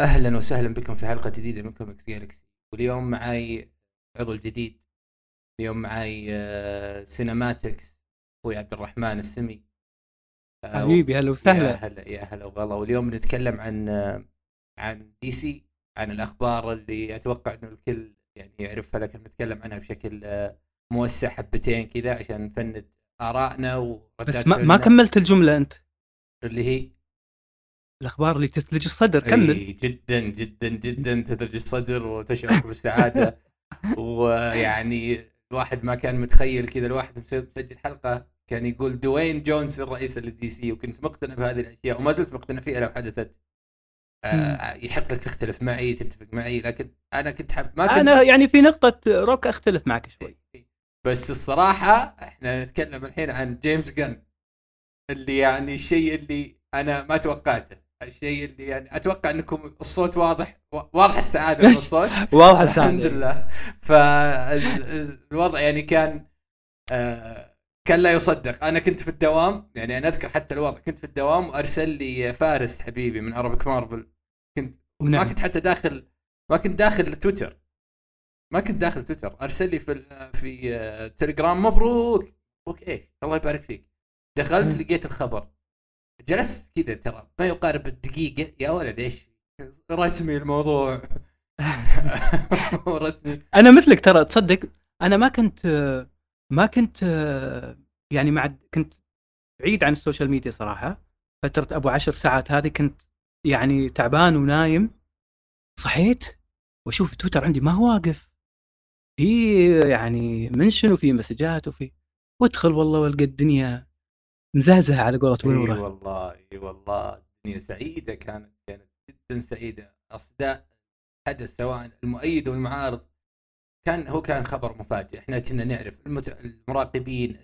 أهلا وسهلا بكم في حلقة جديدة من Comics Galaxy واليوم معاي عضو الجديد اليوم معاي آه، Cinematics أخوي عبد الرحمن السمي. آه، حبيبي هلا يا وسهلا. هلا يا هلا وغلا. واليوم نتكلم عن آه، عن DC عن الأخبار اللي أتوقع إنه الكل يعني يعرفها لكن نتكلم عنها بشكل آه، موسع حبتين كذا عشان نفند آرائنا وردات بس ما, ما كملت الجملة أنت. اللي هي؟ الأخبار اللي تثلج الصدر كمل. جدا جدا جدا تثلج الصدر وتشعر بالسعادة. ويعني الواحد ما كان متخيل كذا الواحد مس- مسجل حلقة كان يقول دوين جونسون الرئيس للدي سي وكنت مقتنع بهذه الأشياء وما زلت مقتنع فيها لو حدثت. آه يحق لك تختلف معي تتفق معي لكن أنا كنت حب ما كنت أنا يعني في نقطة روك أختلف معك شوي. بس الصراحة إحنا نتكلم الحين عن جيمس جن اللي يعني الشيء اللي أنا ما توقعته. الشيء اللي يعني أتوقع أنكم الصوت واضح واضح السعادة من الصوت. واضح الحمد السعادة. لله فالوضع يعني كان آه كان لا يصدق. أنا كنت في الدوام يعني أنا أذكر حتى الوضع. كنت في الدوام وأرسل لي فارس حبيبي من عربك مارفل كنت ما نعم. كنت حتى داخل ما كنت داخل تويتر. ما كنت داخل تويتر. أرسل لي في في آه، تليجرام مبروك. مبروك إيش؟ الله يبارك فيك. دخلت مم. لقيت الخبر. جلست كذا ترى ما يقارب الدقيقة. يا ولد إيش؟ رسمي الموضوع. رسمي. أنا مثلك ترى تصدق أنا ما كنت ما كنت يعني مع كنت بعيد عن السوشيال ميديا صراحة. فترة أبو عشر ساعات هذه كنت يعني تعبان ونايم. صحيت وأشوف تويتر عندي ما هو واقف. في يعني منشن وفي مسجات وفي وادخل والله والقى الدنيا مزهزهة على قولة إي ورورة والله إي والله. الدنيا سعيدة كانت كانت جدا سعيدة. أصداء حدث سواء المؤيد والمعارض كان هو كان خبر مفاجئ. إحنا كنا نعرف المت... المراقبين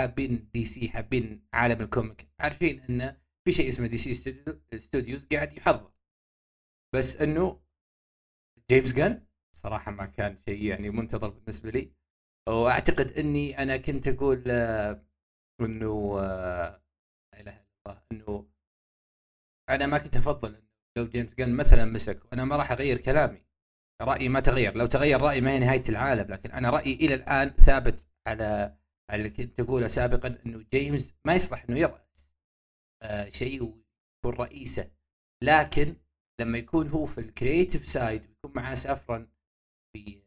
حابين دي سي حابين عالم ال comic عارفين انه في شيء اسمه دي سي studio- studios قاعد يحضر. بس إنه جيمس جن صراحة ما كان شيء يعني منتظر بالنسبة لي. وأعتقد إني أنا كنت أقول آه، إنه لا إله إلا الله إنه أنا ما كنت أفضل لو جيمس جن مثلا مسك وأنا ما راح أغير كلامي. رأيي ما تغير لو تغير رأيي ما هي نهاية العالم لكن أنا رأيي إلى الآن ثابت على اللي كنت أقوله سابقا إنه جيمس ما يصلح إنه يرأس آه شيء ويكون رئيسه. لكن لما يكون هو في ال creative side ويكون معاه سافرن في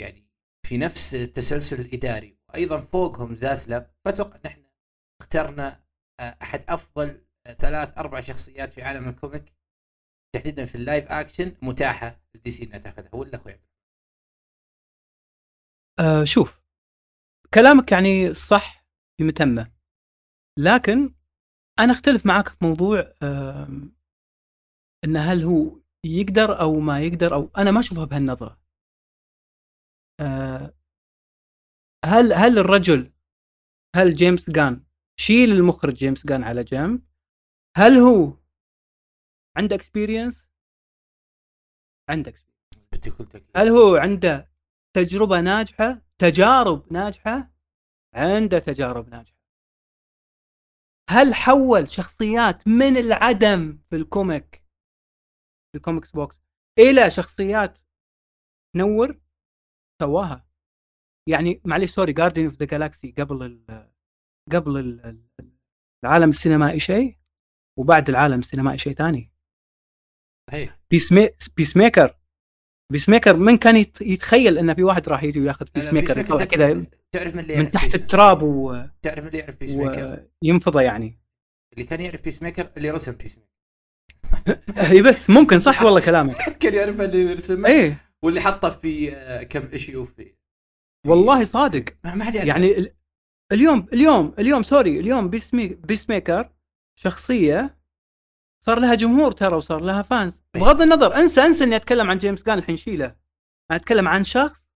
يعني في نفس التسلسل الإداري وأيضا فوقهم زاسلاف فأتوقع نحن اخترنا آه، أحد أفضل آه، ثلاث أربع شخصيات في عالم ال comic تحديدا في ال live action متاحة لدي سي إنها تأخذها ولا أخوي آه شوف كلامك يعني صح في متمه لكن أنا أختلف معاك في موضوع آم، إن هل هو يقدر أو ما يقدر أو أنا ما أشوفها بهالنظرة. آه، هل هل الرجل هل جيمس جان شيل المخرج جيمس جان على جنب؟ هل هو عنده experience عنده تأكيد. هل هو عنده تجربة ناجحة؟ تجارب ناجحة؟ عنده تجارب ناجحة. هل حول شخصيات من العدم في ال comic في ال comics books إلى شخصيات تنور سواها. يعني معلش sorry Guardians of the Galaxy قبل ال قبل ال- ال- العالم السينمائي شيء وبعد العالم السينمائي شيء ثاني. صحيح. Peace Ma... Peacemaker Peacemaker من كان يت- يتخيل إن في واحد راح يجي وياخذ Peacemaker يطلع كذا تعرف من اللي من يعرف تحت Peace- التراب و... تعرف من اللي يعرف Peacemaker وينفضه يعني. اللي كان يعرف Peacemaker اللي رسم Peacemaker هي بس ممكن صح والله كلامك. كان يعرف اللي رسمه. إيه واللي حطه في آه، كم issue في- والله صادق. ما حد يعرف. يعني ال- اليوم اليوم اليوم sorry اليوم Peace. Peacemaker شخصية صار لها جمهور ترى وصار لها fans. إيه. بغض النظر انسى انسى إني أتكلم عن جيمس جان الحين شيله. أنا أتكلم عن شخص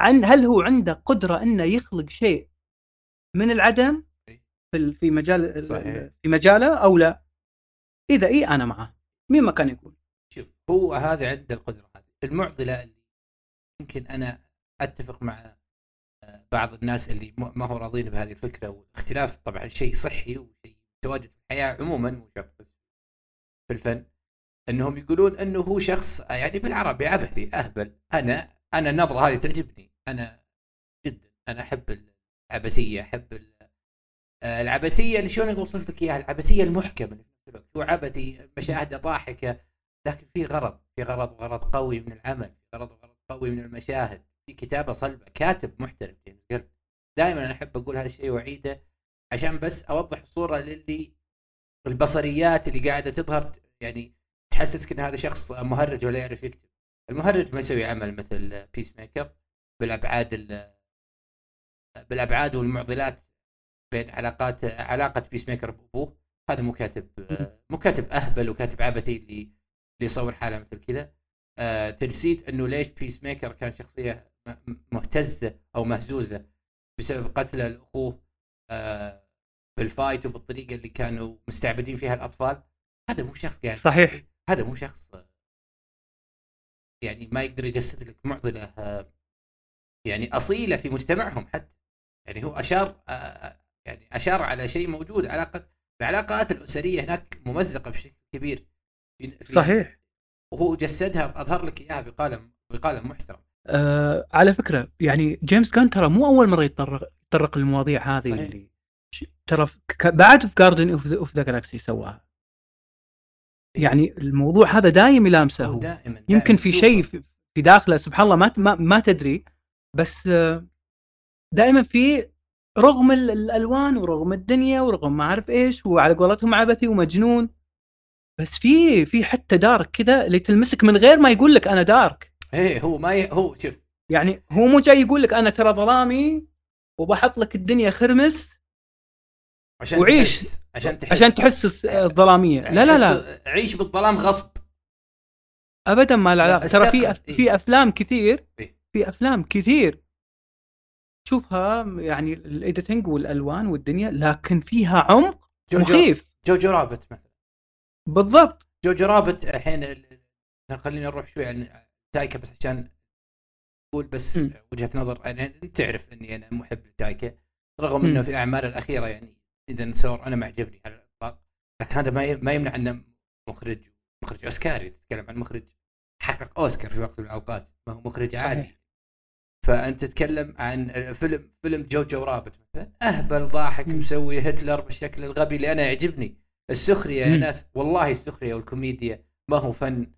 عن هل هو عنده قدرة إنه يخلق شيء من العدم؟ إيه. في في مجال ال- صحيح. في مجاله أو لا؟ إذا إي أنا معه. مين ما كان يكون شوف هو هذا عنده القدرة هذه. المعضلة اللي يمكن أنا أتفق مع آه، بعض الناس اللي ما هو راضين بهذه الفكرة والاختلاف طبعا شيء صحي وشيء متواجد في الحياة عموما مو شرط بس في الفن إنهم يقولون إنه هو شخص يعني بالعربي عبثي أهبل. أنا أنا النظرة هذه تعجبني. أنا جدا أنا أحب العبثية أحب آه، العبثية اللي شلون اوصف لك إياها؟ العبثية المحكمة اللي هو عبثي مشاهده ضاحكة لكن في غرض في غرض وغرض قوي من العمل في غرض وغرض قوي من المشاهد. في كتابة صلبة كاتب محترف جيمس جن دائما أنا أحب أقول هذا الشيء وأعيده عشان بس أوضح الصورة للي البصريات اللي قاعدة تظهر يعني تحسسك إن هذا شخص مهرج ولا يعرف يكتب. المهرج ما يسوي عمل مثل Peacemaker بالأبعاد ال- بالأبعاد والمعضلات بين علاقات علاقة Peacemaker بأبوه. هذا مو كاتب مو كاتب أهبل وكاتب عبثي اللي اللي يصور حاله مثل كذا. آه تنسيت إنه ليش Peacemaker كان شخصية مهتزه أو مهزوزه بسبب قتل لاخوه آه بال fight وبالطريقة اللي كانوا مستعبدين فيها الأطفال. هذا مو شخص قاعد صحيح. هذا مو شخص آه، يعني ما يقدر يجسد لك معضلة آه، يعني أصيلة في مجتمعهم حتى. يعني هو أشار يعني أشار على شيء موجود علاقه العلاقات الأسرية هناك ممزقة بشكل كبير. في في- صحيح. وهو جسدها أظهر لك إياها بقالب بقالب محترم. آه على فكرة يعني جيمس جان ترى مو أول مرة يتطرق يتطرق للمواضيع هذه صحيح. اللي ترى بعد في Guardians of the Galaxy سواها يعني الموضوع هذا دايم يلامسه هو هو دائما يمكن في. شيء في داخله سبحان الله ما ما, ما تدري بس آه، دائما في رغم ال- الألوان ورغم الدنيا ورغم ما أعرف إيش وعلى قولتهم عبثي ومجنون بس في في حتى دارك كذا اللي تلمسك من غير ما يقول لك أنا دارك إيه هو ما ي... هو شوف. يعني هو مو جاي يقول لك أنا ترى ظلامي وبحط لك الدنيا خرمس عشان وعيش. تحس عشان تحس. عشان تحس الس- الظلامية. لا لا لا. عيش بالظلام غصب. ابدا ما له لا، علاقه ترى في إيه. في أفلام كثير إيه. في أفلام كثير. تشوفها يعني ال editing والالوان والدنيا لكن فيها عمق جوجو مخيف. Jojo Rabbit مثلا. بالضبط. Jojo Rabbit الحين ال- خلينا نروح شوي عن تايكا بس عشان أقول بس مم. وجهة نظر يعني أنت تعرف إني أنا محب لتايكا رغم مم. انه في اعماله الأخيرة يعني اذا سور أنا ما عجبني على الإطلاق لكن هذا ما ما يمنع إنه مخرج مخرج أوسكاري تتكلم عن مخرج حقق أوسكار في وقت من الأوقات ما هو مخرج صحيح. عادي فأنت تتكلم عن فيلم فيلم جوجو رابت مثلا أهبل ضاحك مم. مسوي هتلر بالشكل الغبي اللي أنا يعجبني السخرية يا. ناس والله السخرية والكوميديا ما هو فن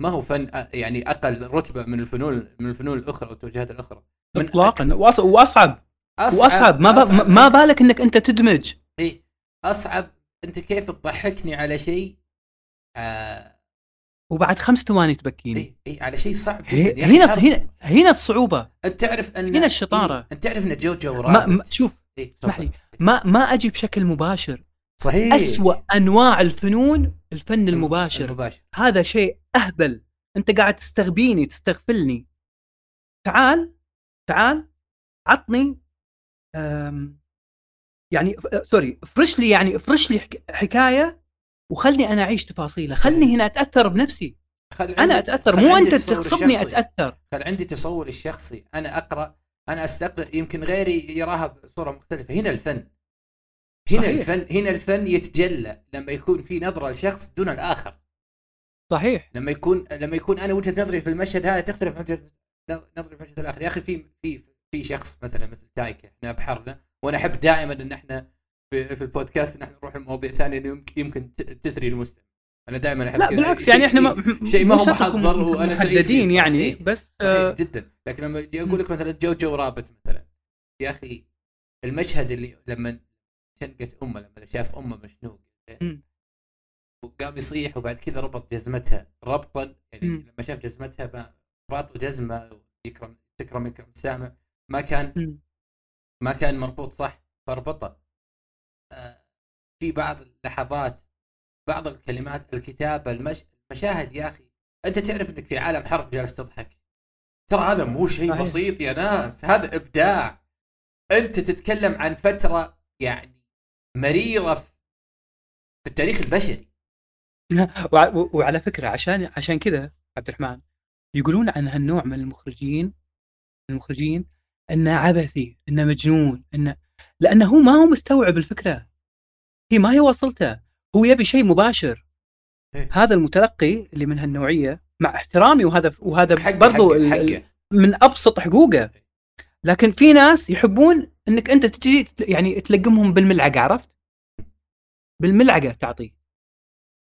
ما هو فن يعني أقل رتبة من الفنون من الفنون الأخرى والتوجهات الأخرى. من اطلاقا. أكثر- وأص- وأصعب. وأصعب. ما. أصعب. ما بالك إنك أنت تدمج. إيه أصعب. أنت كيف تضحكني على شيء آه وبعد خمس ثواني تبكيني. إيه إيه على شيء صعب جدا. هنا. هنا هنا الصعوبة. أنت تعرف أن هنا الشطارة. إيه أنت تعرف أن جوجو ما, رابت ما شوف إيه اسمح. لي. ما ما أجي بشكل مباشر. صحيح. أسوأ أنواع الفنون الفن المباشر. المباشر. هذا شيء أهبل. أنت قاعد تستغبيني تستغفلني. تعال تعال عطني يعني سوري افرش لي يعني افرش لي حك- حكاية وخلني أنا أعيش تفاصيلها. خلني. هنا أتأثر بنفسي. خل أنا أتأثر. خل مو أنت تصور تغصبني. أتأثر. خل عندي تصوري الشخصي. أنا أقرأ أنا أستقرأ يمكن غيري يراها بصورة مختلفة. هنا الفن. هنا صحيح. الفن هنا الفن يتجلى لما يكون في نظرة لشخص دون الآخر صحيح لما يكون لما يكون أنا وجهة نظري في المشهد هذا تختلف عن وجهة نظري في المشهد الآخر يا أخي في في في شخص مثلا مثل تايكا إحنا بحرنا وأنا أحب دائما إن إحنا في, في البودكاست إن إحنا نروح لمواضيع ثانية يمكن- تثري المستمع أنا دائما أحب لا. بالعكس يعني إحنا ما شيء ما هو محضر وأنا سعيد. يعني إيه. بس صحيح آه، جدا لكن لما أجي أقول لك مثلا جوجو رابط مثلا يا أخي المشهد اللي لما شنقت أمه لما شاف أمه مشنوق. وقام يصيح وبعد كذا ربط جزمتها ربطا يعني مم. لما شاف جزمتها ما- ربط جزمة يكرم تكرم يكرم السامع ما كان مم. ما كان مربوط صح فربطه آه، في بعض اللحظات بعض الكلمات الكتابة المش... المشاهد يا أخي أنت تعرف إنك في عالم حرب جالس تضحك ترى هذا مو شيء. بسيط يا ناس هذا إبداع أنت تتكلم عن فترة يعني مريره في التاريخ البشري. وعلى فكرة عشان عشان كذا عبد الرحمن يقولون عن هالنوع من المخرجين المخرجين إنه عبثي إنه مجنون إنه لأنه هو ما هو مستوعب الفكرة. هي ما هي وصلته. هو يبي شيء مباشر. إيه. هذا المتلقي اللي من هالنوعية مع احترامي وهذا وهذا حقه برضو حقه. ال- من أبسط حقوقه. لكن في ناس يحبون إنك أنت تجي يعني تلقمهم بالملعقة عرفت؟ بالملعقة تعطيه.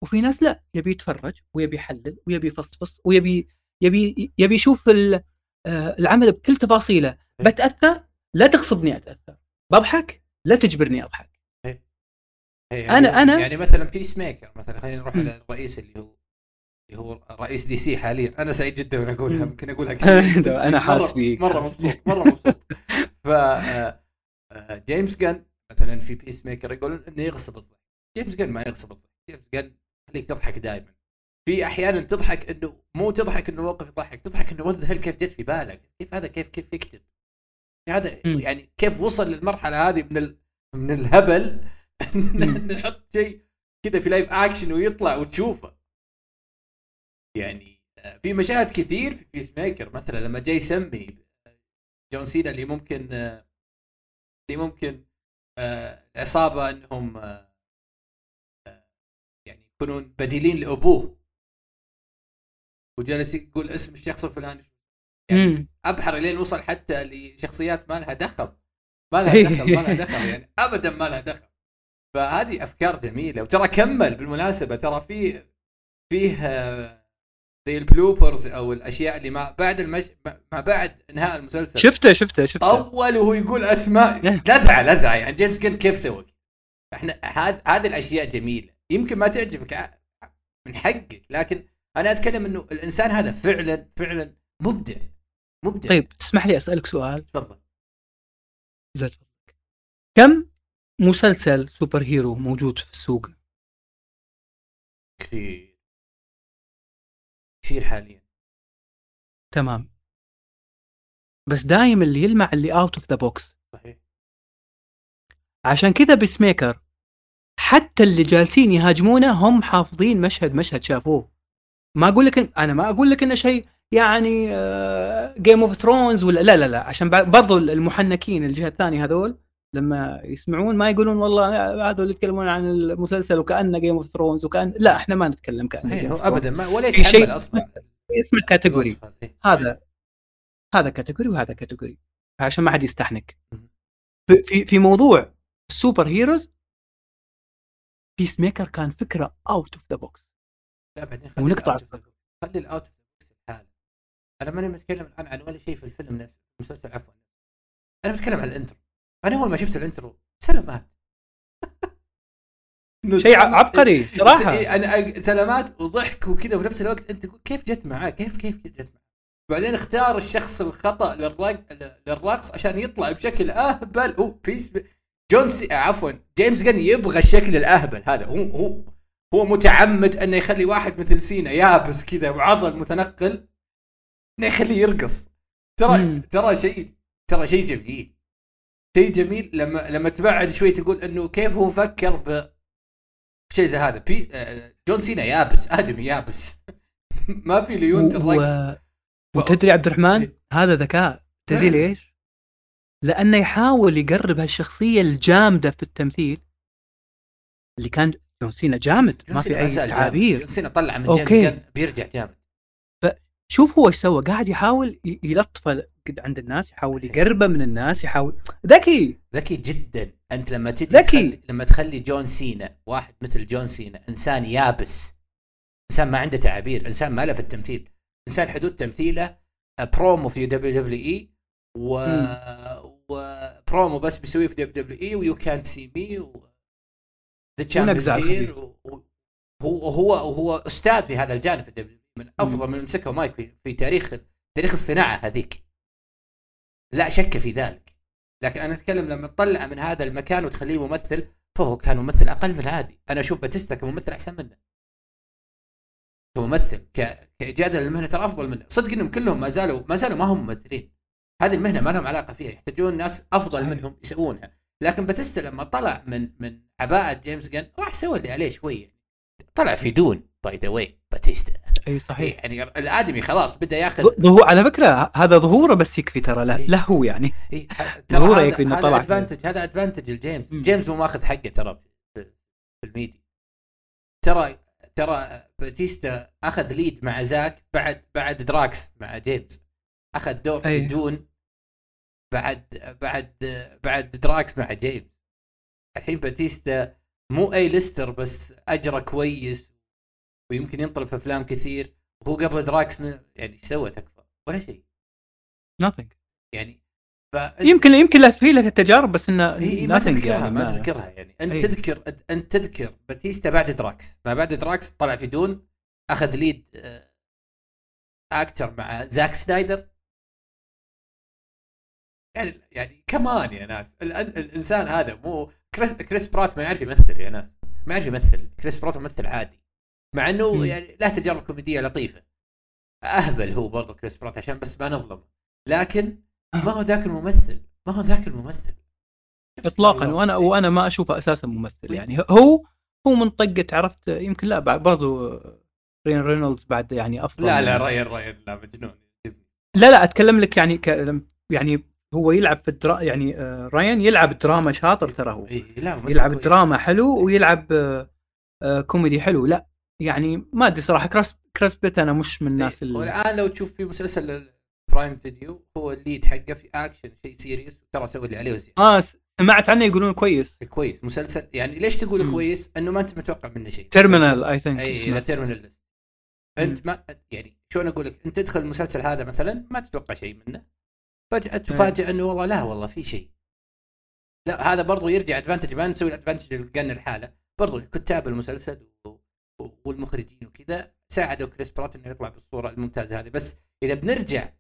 وفي ناس لا يبي يتفرج ويبي يحلل ويبي يفصفص ويبي يبي يبي يشوف آه، العمل بكل تفاصيله. بتأثر؟ لا تغصبني أتأثر. بضحك؟ لا تجبرني أضحك. إيه، أنا- يعني- أنا- يعني مثلا Peacemaker مثلا خلينا نروح. على الرئيس اللي هو اللي هو رئيس DC حاليا. أنا سعيد جدا وأنا أقولها. يمكن أقولها كثير بس أنا مرة- حاس فيك، مره مبسوط. مرة مبسوط. ف آه، جيمس جن مثلا في Peacemaker يقولون إنه يغصب الضحك. جيمس جن ما يغصب الضحك. جيمس جن خليك تضحك دائما. في أحيانا تضحك إنه مو تضحك إنه موقف يضحك تضحك إنه hell كيف جت في بالك؟ كيف هذا كيف كيف يكتب؟ هذا. يعني كيف وصل للمرحلة هذه من ال... من الهبل. نحط شيء كذا في live action ويطلع وتشوفه. يعني آه، في مشاهد كثير في Peacemaker مثلا لما جاي يسمي جون سينا اللي ممكن آه، اللي ممكن آه، العصابة إنهم آه، آه، يعني يكونون بديلين لأبوه. وجالس يقول اسم الشخص الفلاني يعني. أبحر لين وصل حتى لشخصيات ما لها دخل. ما لها. دخل ما لها دخل يعني ابدا ما لها دخل. فهذه أفكار جميلة. وترى كمل بالمناسبة. ترى في فيه زي البلوبرز أو الأشياء اللي ما بعد المش... ما بعد انهاء المسلسل. شفته شفته شفته. طول وهو يقول أسماء. لذعة لذعة. يعني جيمس جن كيف سوى؟ إحنا هذه هذه الأشياء جميلة. يمكن ما تعجبك من حقك. لكن أنا أتكلم إنه الإنسان هذا فعلا فعلا مبدع. مبدع. طيب تسمح لي أسألك سؤال؟ تفضل. كم مسلسل superhero موجود في السوق؟ كثير. كثير حاليا. تمام. بس دايم اللي يلمع اللي out of the box صحيح. عشان كذا Peacemaker حتى اللي جالسين يهاجمونه هم حافظين مشهد مشهد شافوه. ما أقول لك إن- أنا ما أقول لك إنه شيء يعني Game of Thrones ولا لا لا لا عشان برضو المحنكين الجهة الثانية هذول لما يسمعون ما يقولون والله هذول يتكلمون عن المسلسل وكأنه Game of Thrones وكان لا إحنا ما نتكلم كأنه. ابدا ما ولا يتحمل شيء أصلا. اسمه category الوصف إيه. هذا هذا category وهذا category عشان ما حد يستحنك. في في, موضوع ال superheroes Peacemaker كان فكرة اوت اوف ذا بوكس لا بعدين خلي ونقطع. خلي ال out of the box أنا ماني متكلم الآن عن ولا شيء في الفيلم نفسه المسلسل عفوا. أنا بتكلم عن ال intro أنا أول ما شفت ال intro سلامات. شيء عبقري صراحة. إيه، أنا سلامات وضحك وكذا وفي نفس الوقت أنت تقول كيف جت معاه كيف كيف جت معاه بعدين اختار الشخص الخطأ للرق... للرقص عشان يطلع بشكل أهبل. هو بيس ب... جون سي عفوا جيمس جن يبغى الشكل الأهبل. هذا هو هو هو متعمد إنه يخلي واحد مثل سينا يابس كذا وعضل متنقل إنه يخليه يرقص. ترى. ترى شيء ترى شيء جميل. شيء جميل لما لما تبعد شوي تقول إنه كيف هو فكر ب شيء زي هذا بي آه، جون سينا يابس ادمي يابس ما في ليونه الرقص و... وتدري عبد الرحمن إيه. هذا ذكاء تدري فعلا. ليش؟ لأنه يحاول يقرب هالشخصية الجامدة في التمثيل اللي كان جون سينا جامد جون ما في أي. تعابير جون سينا طلع من. جيمس بيرجع جامد شوف هو إيش سوى قاعد يحاول ي- قد عند الناس يحاول. يقربه من الناس يحاول ذكي ذكي جدا أنت لما تجي ذكي. تخلي لما تخلي جون سينا واحد مثل جون سينا إنسان يابس إنسان ما عنده تعابير إنسان ما له في التمثيل إنسان حدود تمثيله آه، برومو في دبليو دبليو إي و... وبرومو بس بيسويه في دبليو دبليو إي ويو كانت سي مي و ذا. هو هو هو أستاذ في هذا الجانب في من أفضل من مسكه مايك في, في تاريخ تاريخ الصناعة هذيك لا شك في ذلك. لكن أنا أتكلم لما تطلع من هذا المكان وتخليه ممثل فهو كان ممثل أقل من العادي أنا أشوف باتيستا كممثل أحسن منه. كممثل ك... كاجاده للمهنه ترى افضل منه. صدق إنهم كلهم ما زالوا ما زالوا ما هم ممثلين. هذه المهنة ما لهم علاقة فيها. يحتاجون ناس أفضل. منهم يسوونها. لكن باتيستا لما طلع من من عباءة جيمس جن راح سوى اللي عليه شوية. طلع في Dune by the way باتيستا. أي صحيح. يعني الآدمي خلاص بدأ ياخذ ظهور على فكرة هذا ظهوره بس يكفي ترى له, إيه. له هو يعني. إيه، ظهوره يكفي هذا طلع ادفانتج هذا advantage لجيمس. جيمس مو ماخذ حقه ترى في في الميديا. ترى ترى باتيستا أخذ lead مع زاك بعد بعد دراكس مع جيمس. أخذ دور في أي. Dune بعد بعد بعد دراكس مع جيمس. الحين باتيستا مو A-lister بس أجره كويس ويمكن ينطلب في أفلام كثير وهو قبل دراكس من يعني إيش سوى تكفى ولا شيء. Nothing. يعني فأنت يمكن يمكن لا في لك التجارب بس إنه هي إيه، ما تذكرها يعني ما تذكرها يعني. أنت أي. تذكر أنت تذكر باتيستا بعد دراكس ما بعد دراكس طلع في دون أخذ lead آه، أكتر مع زاك سنايدر يعني يعني كمان يا ناس. ال- ال- الإنسان هذا مو كريس, كريس برات ما يعرف يمثل يا ناس. ما يعرف يمثل. كريس برات ممثل عادي. مع إنه مم. يعني له تجارب كوميدية لطيفة. أهبل هو برضه كريس برات عشان بس ما نظلم. لكن ما هو ذاك الممثل. ما هو ذاك الممثل. اطلاقا وأنا وأنا ما أشوفه أساسا ممثل يعني. هو هو من طقة عرفت؟ يمكن لا برضو راين رينولدز بعد يعني أفضل لا لا راين راين لا مجنون. لا لا أتكلم لك يعني ك... يعني هو يلعب في الدرا يعني آه، رايان يلعب دراما شاطر ترى هو. إيه لا يلعب. دراما حلو ويلعب آه، آه، كوميدي حلو. لا يعني ما أدري صراحة كريس كريس برات أنا مش من الناس إيه. اللي والآن لو تشوف في مسلسل برايم فيديو هو ال lead حقه في اكشن شيء serious ترى سوى اللي عليه وزياده آه سمعت عنه يقولون كويس. كويس مسلسل يعني ليش تقول. كويس؟ إنه ما أنت متوقع منه شيء. Terminal I think إي Terminal List أنت ما يعني شلون أقول لك؟ أنت تدخل المسلسل هذا مثلا ما تتوقع شيء منه. فجأة تفاجئ إنه والله لا والله في شيء. لا هذا برضو يرجع advantage ما نسوي ال advantage القن الحالة. برضو كتاب المسلسل والمخرجين وكذا ساعدوا كريس برات إنه يطلع بالصورة الممتازة هذه. بس إذا بنرجع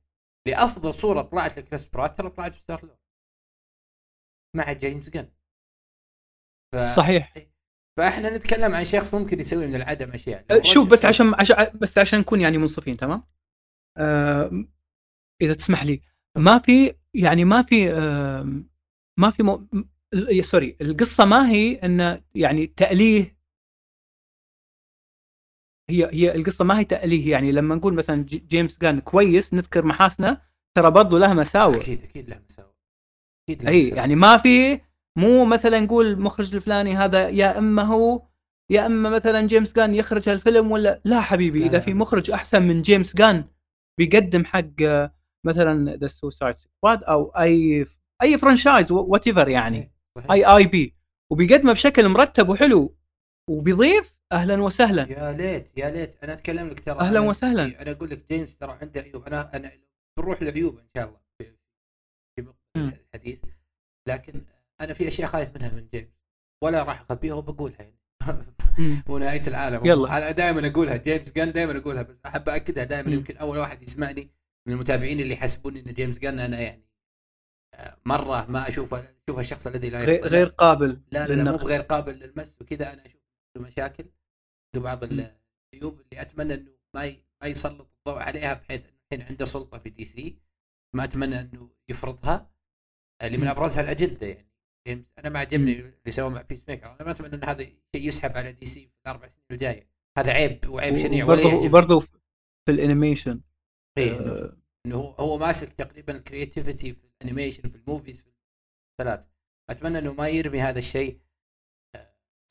لأفضل صورة طلعت لكريس برات ترى طلعت بستار لورد مع جيمس جن. ف... صحيح. فإحنا نتكلم عن شخص ممكن يسوي من العدم أشياء. أه، شوف بس عشان عشان بس عشان نكون يعني منصفين تمام؟ آه إذا تسمح لي. ما في يعني ما في آه ما في مو... sorry القصة ما هي ان يعني تأليه هي هي القصة ما هي تأليه يعني لما نقول مثلا جيمس جان كويس نذكر محاسنة ترى برضو له مساوئ أكيد أكيد له مساوئ أكيد له إي. يعني ما في مو مثلا نقول المخرج الفلاني هذا يا أما هو يا أما مثلا جيمس جان يخرج هالفيلم ولا لا حبيبي لا، إذا لا. في مخرج أحسن من جيمس جان بيقدم حق آه، مثلا The Suicide Squad أو أي أي franchise whatever يعني. أي IP وبيقدمه بشكل مرتب وحلو وبيضيف أهلا وسهلا. يا ليت يا ليت. أنا أتكلم لك ترى. أنا- وسهلاً. أنا أقول لك جيمس ترى عنده عيوب. أنا أنا بنروح لعيوب إن شاء الله في. الحديث. لكن أنا في أشياء خايف منها من جيمس ولا راح أخبيها وبقولها يعني. مم. مو نهايه العالم يلا. أنا دائما أقولها. جيمس جان دائما أقولها. بس أحب اكدها دائما. يمكن أول واحد يسمعني من المتابعين اللي يحسبون إن جيمس جان أنا يعني آه، مرة ما أشوفه اشوفه الشخص الذي لا غير يخطئ غير قابل لا لا, لا مو. بغير قابل للمس وكذا. أنا أشوف مشاكل. عنده بعض. العيوب اللي أتمنى إنه ما ي- ما يسلط الضوء عليها بحيث إنه الحين عنده سلطة في DC. ما أتمنى إنه يفرضها اللي من مم. أبرزها الأجندة يعني. جيمس أنا ما عجبني اللي سواه مع بيس ميكر أنا ما أتمنى إن هذا شيء يسحب على DC في الأربع سنين الجاية. هذا عيب وعيب شنيع وبرضه في ال animation. إنه آه، إنه هو هو ماسك تقريبا ال creativity في ال animation في ال movies في المسلسلات أتمنى إنه ما يرمي هذا الشيء. آه،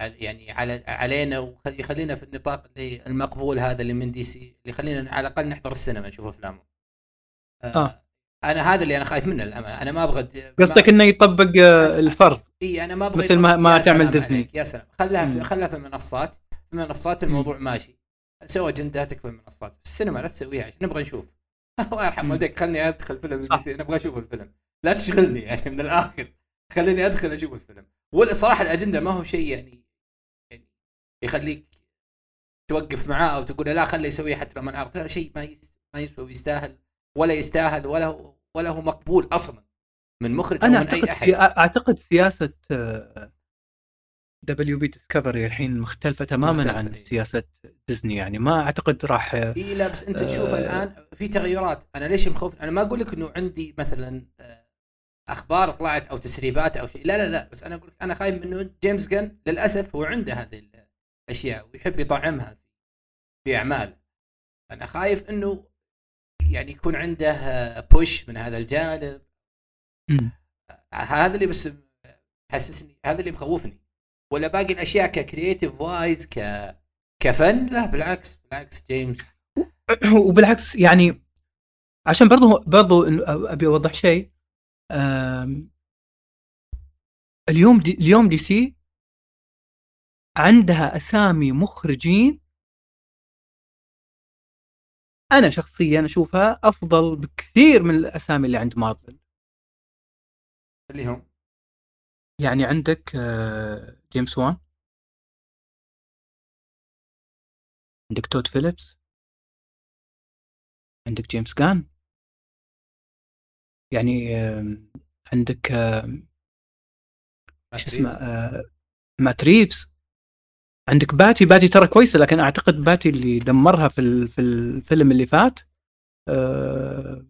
يعني على علينا ويخلينا في النطاق اللي المقبول هذا اللي من DC اللي يخلينا على الأقل نحضر السينما نشوف افلامه آه. أنا هذا اللي أنا خايف منه للأمانة. أنا ما أبغى قصدك إنه يطبق آه، الفرض؟ إي أنا ما أبغى مثل ما- ما تعمل ديزني. عليك، يا سلام. خلها في. خلها في المنصات. في المنصات الموضوع ماشي. سوى أجنداتك في المنصات. في السينما لا تسويها عشان نبغى نشوف. الله يرحم. والديك. خلني أدخل فيلم أبغى أشوف الفيلم. لا تشغلني يعني من الآخر. خليني أدخل أشوف الفيلم. والصراحة الأجندة ما هو شيء يعني يخليك توقف معاه أو تقول لا خليه يسويه حتى لو ما نعرف. هذا شيء ما ما يسوى ويستاهل ولا يستاهل ولا هو ولا هو مقبول أصلا من مخرج أنا من أي أعتقد أحد. سي... أعتقد سياسة WB Discovery الحين مختلفة تماما مختلفة، عن إيه. سياسة ديزني. يعني ما أعتقد راح إي لا بس أنت تشوف آه. الآن في تغيرات. أنا ليش مخوف؟ أنا ما أقول لك إنه عندي مثلا آه، أخبار طلعت أو تسريبات أو شيء. لا لا لا بس أنا أقول لك أنا خايف إنه جيمس جن للأسف هو عنده هذه الاشياء ويحب يطعمها في اعمال أنا خايف إنه يعني يكون عنده push من هذا الجانب. هذا اللي بس حسسني هذا اللي مخوفني. ولا باقي الأشياء ك creative wise ك كفن؟ لا بالعكس بالعكس جيمس. وبالعكس يعني عشان برضو برضو أبي أوضح شيء اليوم دي اليوم دي سي عندها أسامي مخرجين أنا شخصيا أشوفها أفضل بكثير من الأسامي اللي عند مارفل. اللي هم؟ يعني عندك آه، جيمس وان عندك تود فيليبس عندك جيمس جان يعني عندك شو اسمه آه، مات ريفز. عندك باتي باتي ترى كويسة لكن أعتقد باتي اللي دمرها في في الفيلم اللي فات آه،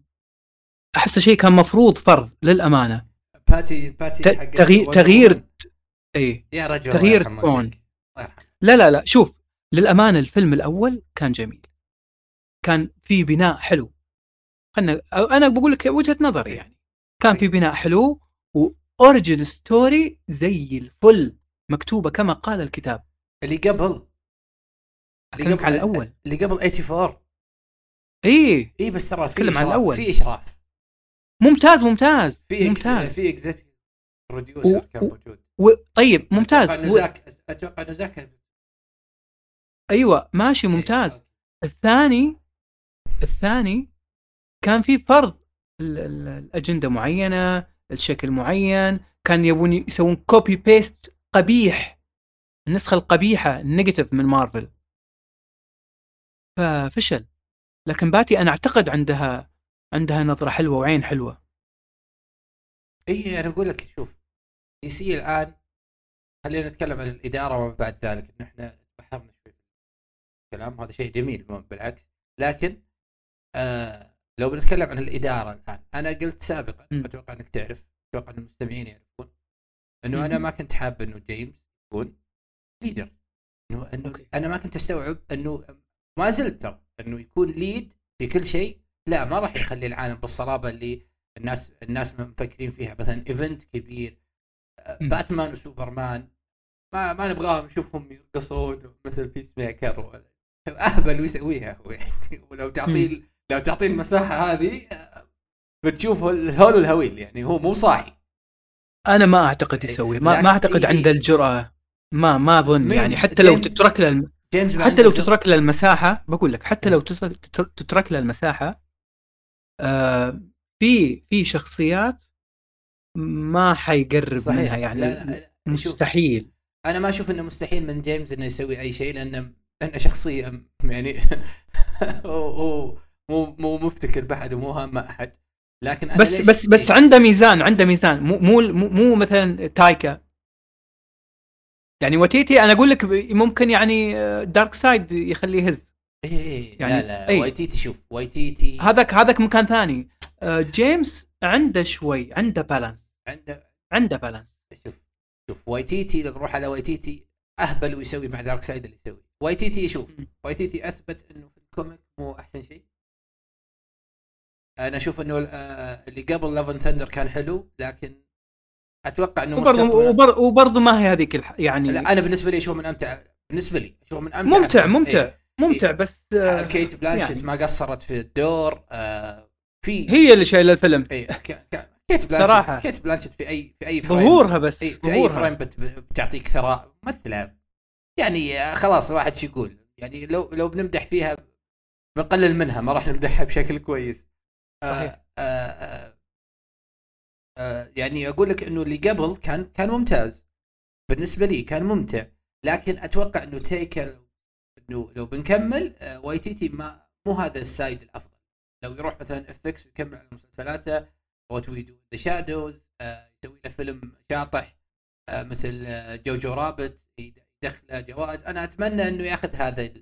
احس شيء كان مفروض فرض للأمانة. باتي باتي تغيير- تغيير-. اي يا رجل تغيير يرحمه. لا لا لا شوف للأمانة الفيلم الأول كان جميل. كان في بناء حلو. خلنا أنا بقول لك وجهة نظري يعني. كان في بناء حلو و origin story زي الفل مكتوبة كما قال الكتاب. اللي قبل اللي أكلمك على الأول اللي قبل 84 إي إي بس ترى في إشراف الأول. في إشراف ممتاز ممتاز في ممتاز. في executive producer و- كان موجود و... طيب ممتاز أتوقع انه. زاك أتوقع انه زاك أيوه ماشي ممتاز إيه. الثاني الثاني كان في فرض ال- ال- الأجندة معينة الشكل معين كان يبون يسوون copy paste قبيح النسخة القبيحة ال negative من مارفل. ففشل. لكن بتي أنا أعتقد عندها عندها نظرة حلوة وعين حلوة. اي أنا أقول لك شوف DC الآن خلينا نتكلم عن الإدارة وما بعد ذلك انه إحنا بحرنا شوي في الكلام هذا شيء جميل بالعكس. لكن آه لو بنتكلم عن الإدارة الآن أنا قلت سابقا. أتوقع إنك تعرف أتوقع إن المستمعين يعرفون إنه أنا. ما كنت حاب إنه جيمس يكون. leader إنه إنه أوكي. أنا ما كنت أستوعب إنه ما زلت ترى إنه يكون lead في كل شيء. لا ما راح يخلي العالم بالصلابة اللي الناس الناس مفكرين فيها. مثلا event كبير. باتمان وسوبرمان ما ما نبغاهم نشوفهم يرقصون مثل بيس ميكر أهبل ويسويها هو. يعني ولو تعطيه لو تعطيه المساحة هذه بتشوف الهول والهويل يعني هو مو صاحي. أنا ما أعتقد يسوي. ما, ما أعتقد إيه. عنده الجرأة. ما ما أظن يعني حتى لو تترك له الم- حتى لو تترك له المساحة بقول لك حتى لو تترك, له المساحة آه في في شخصيات ما حيقرب صحيح. منها يعني لا لا لا مستحيل. أنا ما أشوف إنه مستحيل من جيمس إنه يسوي أي شيء لأنه لأنه شخصيه يعني هو مو مو مفتكر بأحد ومو هام أحد. لكن أنا بس بس بس إيه؟ عنده ميزان عنده ميزان. مو مو, مو مثلا تايكا. يعني وايتيتي أنا أقول لك ممكن يعني دارك سايد يخليه يهز. إيه إيه، يعني- لا لا إيه. وايتيتي شوف وايتيتي هذاك هذاك مكان ثاني. آه، جيمس عنده شوي عنده balance عنده. عنده balance شوف شوف وايتيتي لو بروح على وايتيتي أهبل ويسوي مع دارك سايد اللي يسوي. وايتيتي شوف. وايتيتي أثبت إنه في ال comic مو أحسن شيء. أنا أشوف إنه آه، اللي قبل Love and Thunder كان حلو لكن أتوقع إنه وبرضه مستقبلا- وبر- وبرضه ما هي هذيك الح... يعني لا أنا بالنسبة لي أشوف من امتع بالنسبة لي أشوف من أمتع ممتع. ممتع إيه. ممتع بس آه، كيت بلانشيت يعني. ما قصرت في الدور آه في هي اللي شايلة الفيلم اي ك- ك- كيت بلانشيت صراحة. كيت بلانشيت في اي في أي frame ظهورها بس اي في أي ظهورها frame بت- بتعطيك ثراء ممثلة يعني آه، خلاص الواحد شو يقول يعني لو لو بنمدح فيها بنقلل منها ما راح نمدحها بشكل كويس آه صحيح. آه آه آه يعني أقول لك إنه اللي قبل كان كان ممتاز. بالنسبة لي كان ممتع. لكن أتوقع إنه تايكا إنه لو بنكمل آه وايتيتي ما مو هذا ال side الأفضل. لو يروح مثلا FX ويكمل على مسلسلاته What We Do in the Shadows يسوي له فيلم شاطح آه مثل آه Jojo Rabbit يدخله جوائز. أنا أتمنى إنه يأخذ هذا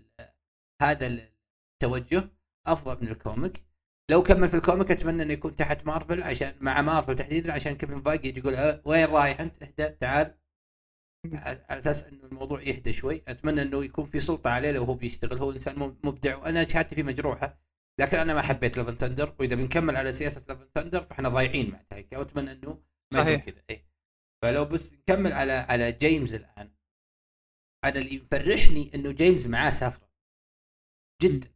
هذا التوجه أفضل من ال comic. لو كمل في ال comic أتمنى إنه يكون تحت مارفل عشان مع مارفل تحديدا عشان كيفن فايج يجي يقول "أه، وين رايح أنت؟ اهدى تعال. على أساس إنه الموضوع يهدى شوي. أتمنى إنه يكون في سلطة عليه لو هو بيشتغل. هو إنسان مب- مبدع وأنا شهادتي فيه مجروحة لكن أنا ما حبيت Love and Thunder وإذا بنكمل على سياسة Love and Thunder فإحنا ضايعين مع تايكا. وأتمنى إنه ما يكون. كذا. إيه. فلو بس نكمل على على جيمس الآن. أنا اللي يفرحني إنه جيمس معاه سافرة. جدا.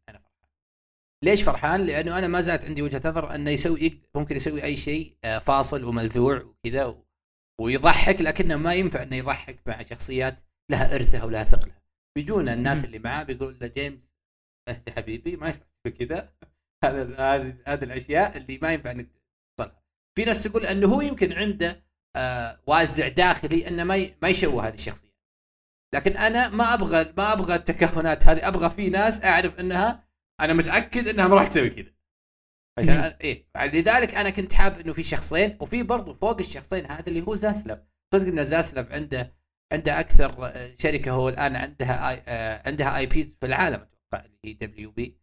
ليش فرحان؟ لأنه أنا ما زالت عندي وجهة نظر أنه يسوي ممكن يسوي أي شيء آه، فاصل وملذوع وكذا ويضحك لكنه ما ينفع إنه يضحك مع شخصيات لها إرثها ولها ثقلها. بيجونا الناس. اللي معاه بيقول له جيمس اهدى حبيبي ما يصير كذا. هذا هذه هذه الأشياء اللي ما ينفع إنك توصلها في ناس تقول إنه هو يمكن عنده آه وازع داخلي إنه ما ما يشوه هذه الشخصية. لكن أنا ما أبغى ما أبغى التكهنات هذه. أبغى في ناس أعرف إنها أنا متاكد انها ما راح تسوي كذا. عشان. أنا إيه. لذلك أنا كنت حاب انه في شخصين وفي برضو فوق الشخصين هذا اللي هو زاسلاف. صدق إن زاسلاف عنده عنده أكثر آه، شركة هو الآن عندها I آه، عندها IPs في العالم أتوقع اللي هي WB.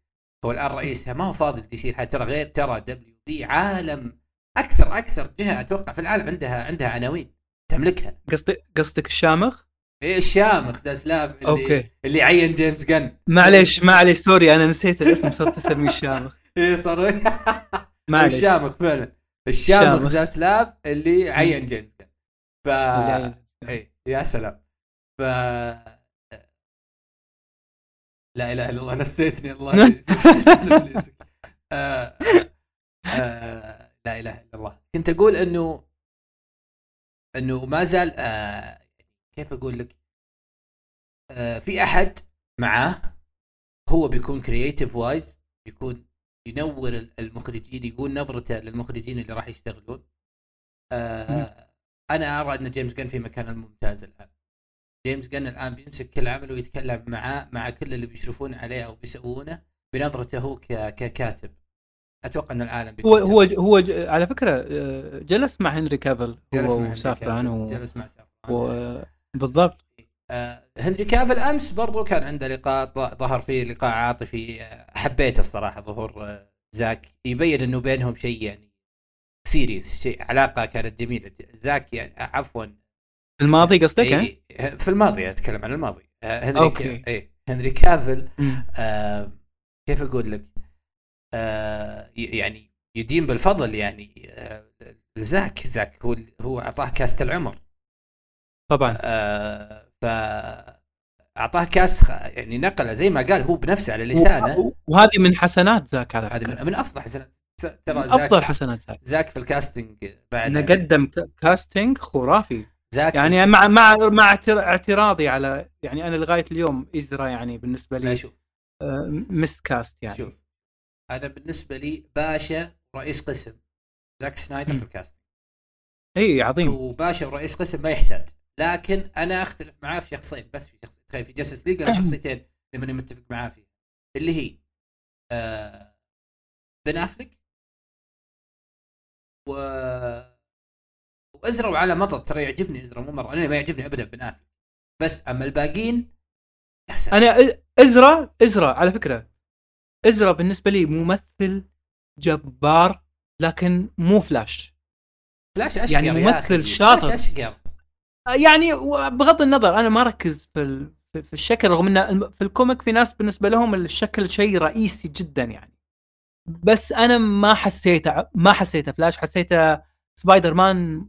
هو الآن رئيسها. ما هو فاضي DC ترى غير ترى WB عالم أكثر أكثر جهة أتوقع في العالم عندها عندها عناوين تملكها. قصدك قصدك الشامخ؟ الشامخ زاسلاف اللي أوكي. اللي عين جيمس جن. معليش معليش sorry أنا نسيت الاسم صرت أسميه الشامخ إيه صار معليش. الشامخ فعلا. الشامخ الشامخ. زاسلاف اللي عين جيمس جن. ف. إيه يا سلام. ف لا إله إلا الله نسيتني الله. آه، آه، لا إله إلا الله. كنت أقول انه إنه ما زال آه، كيف أقول لك؟ آه، في أحد معاه هو بيكون creative wise بيكون ينور المخرجين يقول نظرته للمخرجين اللي راح يشتغلون. آه أنا أرى أن جيمس جن في مكان ممتاز الآن. جيمس جن الآن بيمسك كل عمل ويتكلم معاه مع كل اللي بيشرفون عليه أو بيسوونه بنظرته هو ككاتب. أتوقع أن العالم هو هو. هو ج- على فكرة آه، جلس مع هنري كافل جلس هو مع هنري وسافران و... جلس مع سافران. و... بالضبط. آه، هنري كافل أمس برضو كان عنده لقاء ظهر فيه لقاء عاطفي آه، حبيت الصراحة ظهور آه، زاك. يبين إنه بينهم شيء يعني serious شيء علاقة كانت جميلة. زاك يعني عفوا. الماضي قصدك ها؟ إيه في الماضي أتكلم عن الماضي. هنري أوكي. ك... إيه هنري كافل. آه كيف أقول لك؟ آه يعني يدين بالفضل يعني آه زاك زاك هو هو أعطاه كاست العمر. طبعا. آه ف أعطاه كاست يعني نقله زي ما قال هو بنفسه على لسانه. وهذه من حسنات زاك على هذه من, من أفضل حسنات. ترى زاك أفضل حسنات زاك زاك في ال casting بعد. إنه قدم casting خرافي. زاك يعني مع مع مع اعتر- اعتراضي على يعني أنا لغاية اليوم إزرا يعني بالنسبة لي شوف. آه، miscast يعني. شوف. أنا بالنسبة لي باشا رئيس قسم. زاك سنايدر. في ال casting. إي عظيم. وباشا ورئيس قسم ما يحتاج. لكن أنا أختلف معاه في شخصين بس في شخصين تخيل في جاستس ليج أنا شخصيتين ماني متفق معاه فيها اللي هي آه بن افلك و وازرا وعلى طاري ترى يعجبني ازرا مو مرة أنا ما يعجبني ابدا بن افلك بس أما الباقيين سلام. أنا إزرا إزرا على فكرة إزرا بالنسبة لي ممثل جبار لكن مو فلاش فلاش أشقر يعني ممثل. شاطر. فلاش أشقر يعني بغض النظر أنا ما أركز في ال- في الشكل رغم إن في ال comic في ناس بالنسبة لهم الشكل شيء رئيسي جدا يعني. بس أنا ما حسيته ما حسيته فلاش حسيته سبايدر مان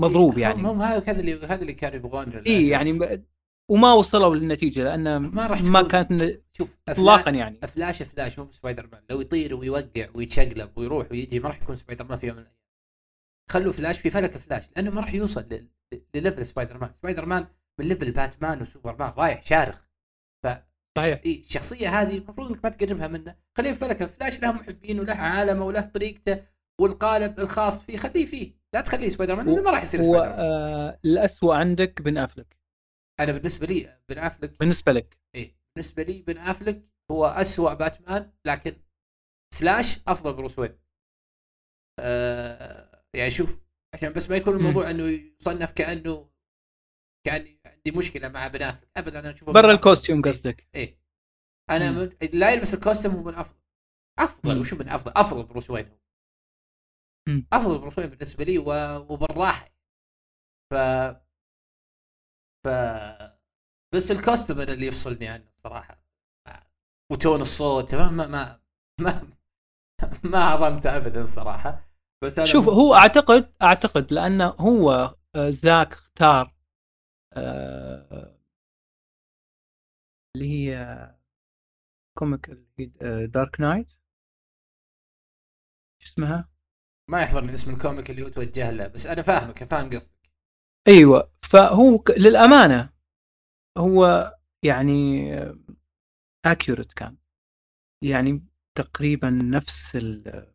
مضروب إيه، يعني. هم هذا هذا اللي هذا اللي كانوا يبغون للأسف. اي يعني وما وصلوا للنتيجة لأن ما راح ما كانت شوف اطلاقا يعني. فلاش فلاش مو سبايدر مان لو يطير ويوقع ويتشقلب ويروح ويجي ما راح يكون سبايدر مان في يوم من الأيام. خلوا فلاش في فلك فلاش لأنه ما راح يوصل ل level سبايدر مان سبايدر مان من level باتمان وسوبر مان رايح شارخ. ف صحيح. الشخصية هذه المفروض إنك ما تقربها منه. خليه في فلك فلاش له محبين وله عالمه وله طريقته والقالب الخاص فيه. خليه فيه. لا تخليه سبايدر مان لأنه ما راح يصير سبايدر مان آه الاسوء عندك بن أفلك. أنا بالنسبة لي بن أفلك. بالنسبة لك. إيه بالنسبة لي بن أفلك هو أسوأ باتمان لكن slash أفضل بروس وين. آه يعني شوف عشان بس ما يكون الموضوع إنه يصنف كانه كان عندي مشكلة مع بن افلك ابدا أنا أشوفه برا ال costume أفضل. قصدك. إيه. أنا مم. من... لا يلبس ال costume هو من أفضل. أفضل مم. وشو من أفضل؟ أفضل بروس وين هو. أفضل بروس وين بالنسبة لي و... وبالراحة. ف ف بس ال costume أنا اللي يفصلني عنه الصراحه وتون الصوت ما ما ما ما, ما عظمته ابدا صراحة. بس أنا شوف هو أعتقد أعتقد لأنه هو آه، زاك اختار آه، اللي هي comic دارك نايت شو اسمها؟ ما يحضرني اسم ال comic اللي هو توجه له بس أنا فاهمك فاهم قصدك. أيوه فهو للأمانة هو يعني اكيوريت كان. يعني تقريبا نفس ال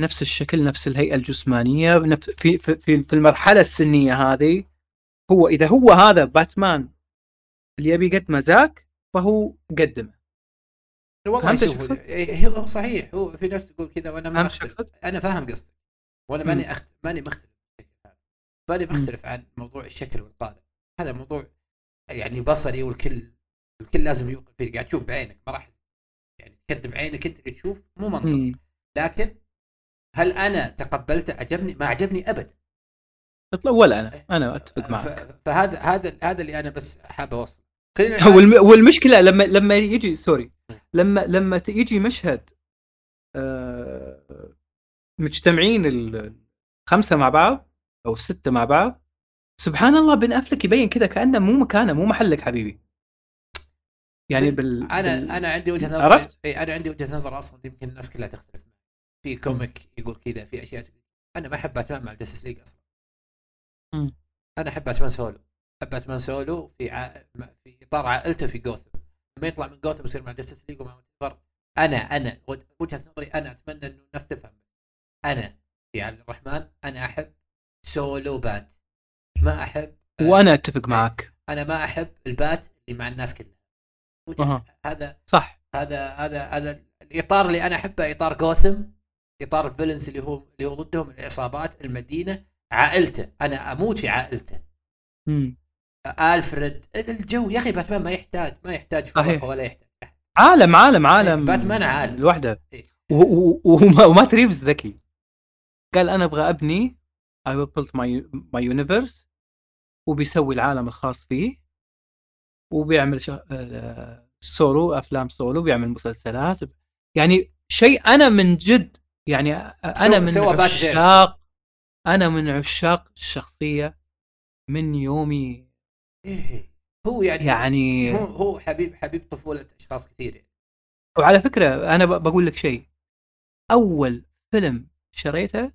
نفس الشكل نفس الهيئة الجسمانية نفس في في في المرحلة السنية هذه هو إذا هو هذا باتمان اللي يبي يقدمه زاك فهو قدمه والله شوف؟ إيه، هو صحيح هو في ناس تقول كذا وأنا ما أختلف؟ أنا فاهم قصدك وأنا. ماني أخت... ماني مختلف. ماني مختلف عن موضوع الشكل والقالب هذا موضوع يعني بصري والكل الكل لازم يوقف فيه قاعد تشوف بعينك ما راح يعني تكذب عينك أنت اللي تشوف مو منطق. لكن هل أنا تقبلته عجبني ما عجبني ابدا اطلع ولا أنا. أنا أتفق معك. ف- فهذا هذا هذا اللي أنا بس حاب أوصل. خلينا والم- والمشكلة لما لما يجي سوري. لما لما يجي مشهد آه، مجتمعين الخمسه مع بعض أو السته مع بعض سبحان الله بن أفلك يبين كذا كأنه مو مكانه مو محلك حبيبي. يعني بال أنا بال... أنا عندي وجهة نظر عرفت؟ اي أنا عندي وجهة نظر أصلا يمكن الناس كلها تختلف. في comic يقول كذا في أشياء أنا ما أحب باتمان مع الجستس ليج أصلا. أنا أحب باتمان سولو أحب باتمان سولو في ع... في إطار عائلته في جوثم لما يطلع من جوثم يصير مع الجستس ليج ومع what أنا أنا وج- وجهة نظري أنا أتمنى إنه الناس تفهم. أنا في عبد الرحمن أنا أحب سولو بات ما أحب وأنا أتفق معك. أنا ما أحب البات اللي مع الناس كلها. أها. هذا صح. هذا هذا هذا الإطار اللي أنا أحبه إطار جوثم إطار الفيلنز اللي هو اللي هو ضدهم العصابات المدينة عائلته. أنا أموت في عائلته. ألفريد الجو يا أخي باتمان ما يحتاج ما يحتاج فرق. ولا يحتاج عالم عالم عالم باتمان عالم. لوحده. إيه. وما- ومات ريفز ذكي. قال أنا أبغى أبني. Build my, my universe. وبيسوي العالم الخاص فيه. وبيعمل ش... آه، سولو أفلام سولو بيعمل مسلسلات. يعني شيء أنا من جد يعني أنا من. عشاق أنا من عشاق الشخصية من يومي إيه. هو يعني يعني هو هو حبيب حبيب طفولة أشخاص كثير يعني. وعلى فكرة أنا بقول لك شيء أول فيلم شريته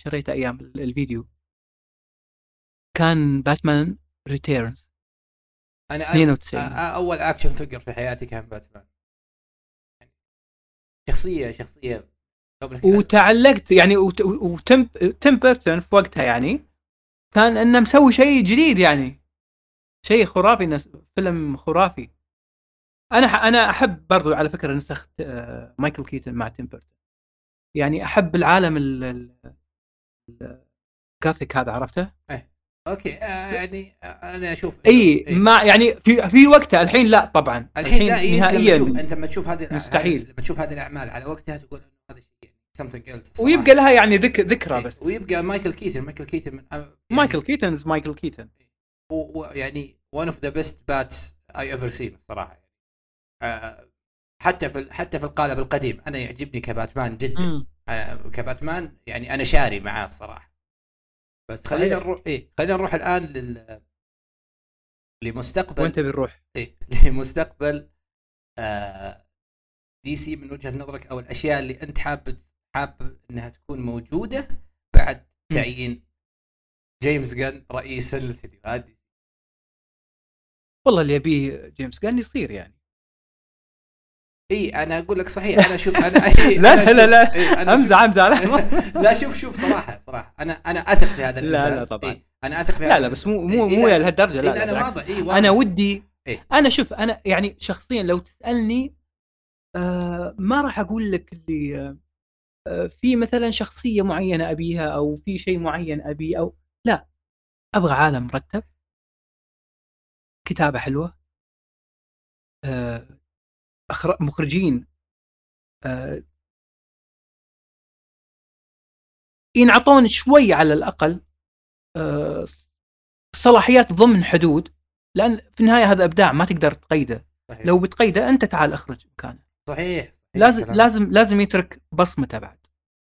شريته أيام ال- الفيديو كان باتمان ريتيرنز أنا 92 أ- أ- أول action figure في حياتي كان باتمان شخصية شخصية. وتعلقت يعني وت- وتم بيرتون في وقتها يعني كان إنه مسوي شيء جديد يعني. شيء خرافي نس- فيلم خرافي. أنا ح- أنا أحب برضو على فكرة نسخ آه، مايكل كيتن مع تيم بيرتون يعني أحب العالم ال- ال- ال- ال gothic هذا عرفته؟ okay. آه يعني آه أنا أشوف أي إيه. ما يعني في في وقتها الحين لا طبعا. الحين لا إيه، لما نهائيا تشوف أنت لما تشوف هذه مستحيل. لما تشوف هذه الأعمال على وقتها تقول هذا شيء يعني else. الصراحة. ويبقى لها يعني ذك ذكرى إيه، بس. ويبقى مايكل كيتن مايكل كيتن من يعني مايكل كيتنز مايكل كيتن. هو هو يعني one of the best bats I ever seen الصراحه آه حتى في حتى في القالب القديم. أنا يعجبني كباتمان جدا. آه كباتمان يعني أنا شاري معاه الصراحه بس خلينا. نروح إيه خلينا نروح الآن لل لمستقبل وأنت بنروح. إيه لمستقبل آه دي سي من وجهة نظرك أو الأشياء اللي أنت حاب حاب إنها تكون موجودة بعد تعيين جيمس جن رئيس الاستديوهات دي والله اللي يبيه جيمس قال يصير يعني. إي أنا أقول لك صحيح أنا شوف أنا إيه لا أنا لا لا إيه أنا أمزح أمزح لا شوف- لا شوف شوف صراحة صراحة أنا أنا أثق في هذا لا، الإنسان لا طبعاً. إيه أنا أثق في هذا لا لا بس مو مو. مو لا، لهالدرجه لا, لا أنا. واضح إي واضح أنا ودي إيه. أنا شوف أنا يعني شخصيا لو تسألني آه ما راح أقول لك اللي آه في مثلا شخصية معينة أبيها أو في شيء معين ابيه أو لا أبغى عالم مرتب كتابة حلوة آه. مخرجين آه ينعطون شوي على الأقل آه صلاحيات ضمن حدود لأن في النهاية هذا إبداع ما تقدر تقيده صحيح. لو بتقيده أنت تعال اخرج مكانه صحيح. لازم كلام. لازم لازم يترك بصمته بعد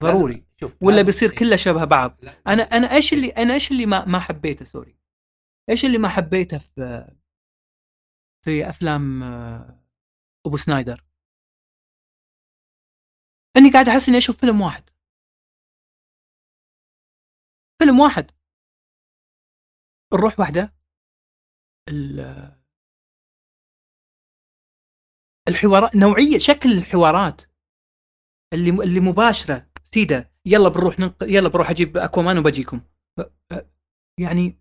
لازم- ضروري شوف ولا لازم- بيصير إيه. كله شبه بعض لا، أنا أنا إيش اللي أنا إيش اللي ما ما حبيته سوري إيش اللي ما حبيته في في أفلام آه، أبو سنايدر. إني قاعد أحس إني أشوف فيلم واحد. فيلم واحد. الروح واحدة. ال- الحوارات نوعية شكل الحوارات. اللي اللي مباشرة. سيده يلا بنروح ننق... يلا بروح أجيب أكوامان وبجيكم. يعني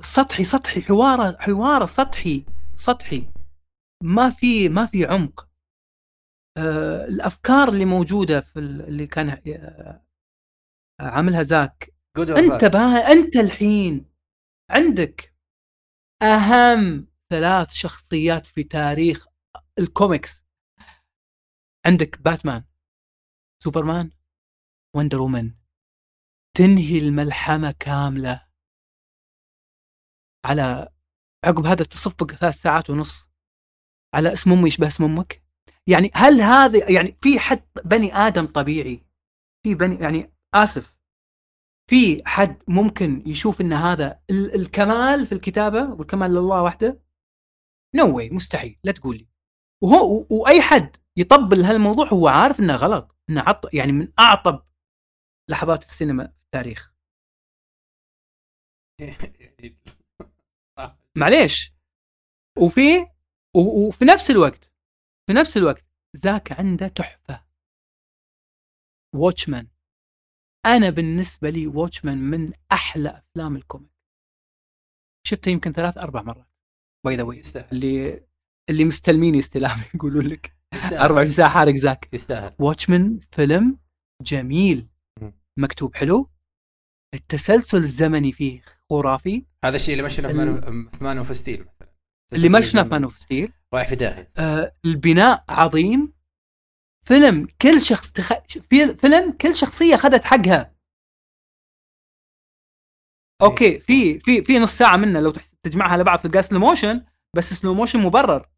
سطحي سطحي حوارة حوارة سطحي سطحي. ما في ما في عمق. آه، الأفكار اللي موجودة في ال- اللي كان آه، عاملها زاك. أنت بقى أنت الحين عندك أهم ثلاث شخصيات في تاريخ الكوميكس عندك باتمان سوبرمان وندر وومن تنهي الملحمة كاملة. على عقب هذا التصفق ثلاث ساعات ونص. على اسم أمي يشبه اسم أمك؟ يعني هل هذا يعني في حد بني آدم طبيعي؟ في بني يعني آسف. في حد ممكن يشوف إن هذا ال- الكمال في الكتابة والكمال لله وحده؟ نو no واي مستحيل لا تقول لي وهو و- وأي حد يطبل هالموضوع هو عارف إنه غلط إنه عط يعني من أعطب لحظات السينما في التاريخ. معليش. وفي وفي نفس الوقت في نفس الوقت زاك عنده تحفة. Watchmen أنا بالنسبة لي Watchmen من أحلى أفلام ال comic. شفته يمكن ثلاث أربع مرات. by the way اللي اللي مستلمين استلام يقولون لك. 24 ساعه حارق زاك. يستاهل. Watchmen فيلم جميل. مكتوب حلو. التسلسل الزمني فيه خرافي. هذا الشيء اللي ما شفناه في Man- of Steel اللي ما شفناه في مان of Steel رايح في داهية. آه البناء عظيم. فيلم كل شخص تخ... في فيلم كل شخصية أخذت حقها. okay في في في نص ساعة منه لو تجمعها على بعض تلقى slow motion بس slow motion مبرر.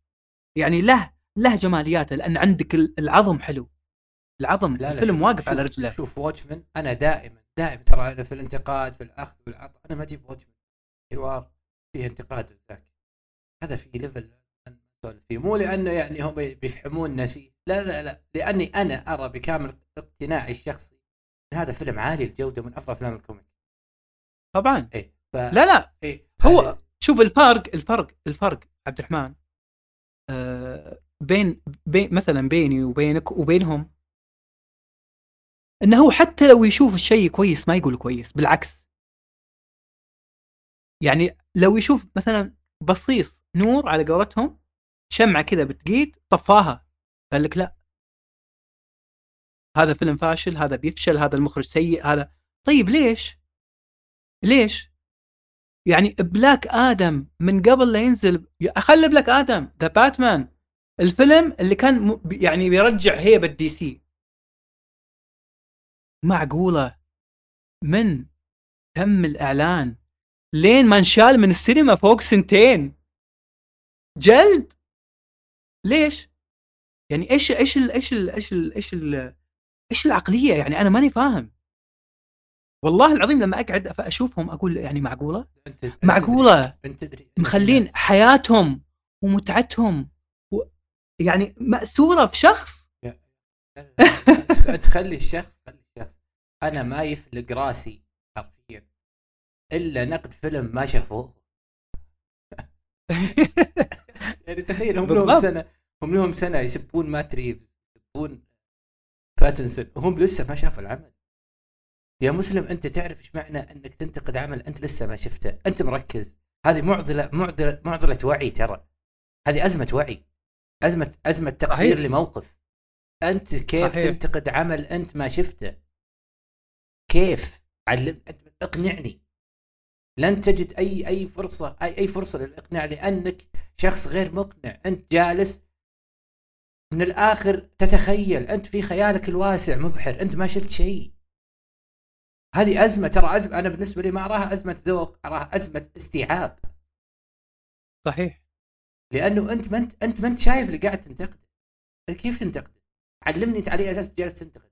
يعني له له جمالياته لأن عندك ال- العظم حلو. العظم لا لا الفيلم شوف- واقف شوف على رجله. شوف Watchmen أنا دائما دائما ترى أنا في الانتقاد في الأخذ والعطاء أنا ما أجيب Watchmen حوار فيه انتقاد لزاك هذا في level نسولف فيه. مو لأنه يعني هم بيفهموننا فيه لا لا لا. لأني أنا أرى بكامل اقتناعي الشخصي إن هذا فيلم عالي الجودة من أفضل أفلام ال comic. طبعا. إيه ف... لا لا. إيه هو شوف الفرق الفرق الفرق عبد الرحمن آه بين, بين مثلا بيني وبينك وبينهم إنه هو حتى لو يشوف الشيء كويس ما يقول كويس بالعكس. يعني لو يشوف مثلا بصيص نور على قولتهم شمعة كذا بتقيد طفاها. قال لك لا. هذا فيلم فاشل هذا بيفشل هذا المخرج سيء هذا. طيب ليش؟ ليش؟ يعني Black Adam من قبل لا ينزل أخلي Black Adam The Batman. الفيلم اللي كان يعني بيرجع هيبه DC. معقولة؟ من؟ تم الإعلان. لين ما انشال من السينما فوق سنتين. جلد؟ ليش؟ يعني إيش إيش ال إيش ال إيش ال إيش ال إيش العقلية؟ يعني أنا ماني فاهم. والله العظيم لما أقعد أشوفهم أقول يعني معقولة؟ معقولة. مخلين حياتهم ومتعتهم و... يعني مأسورة في شخص؟ انت خلي الشخص خلي الشخص. أنا ما يفلق راسي حرفيا. إلا نقد فيلم ما شافوه. يعني تخيل هم لهم. سنة هم لهم سنة يسبون مات ريفز يسبون باتنسون وهم لسه ما شافوا العمل. يا مسلم أنت تعرف إيش معنى إنك تنتقد عمل أنت لسه ما شفته؟ أنت مركز. هذه معضلة معضلة معضلة وعي ترى. هذه أزمة وعي أزمة أزمة تقدير صحيح. لموقف. أنت كيف صحيح. تنتقد عمل أنت ما شفته؟ كيف؟ علم اقنعني لن تجد أي أي فرصة أي أي فرصة للإقناع لأنك شخص غير مقنع. أنت جالس من الآخر تتخيل. أنت في خيالك الواسع مبحر. أنت ما شفت شيء. هذه أزمة. ترى أزمة أنا بالنسبة لي ما اراها أزمة ذوق اراها أزمة استيعاب. صحيح. لأنه أنت ما أنت أنت ما أنت شايف اللي قاعد تنتقده. كيف تنتقده؟ علمني أنت على أساس جالس تنتقد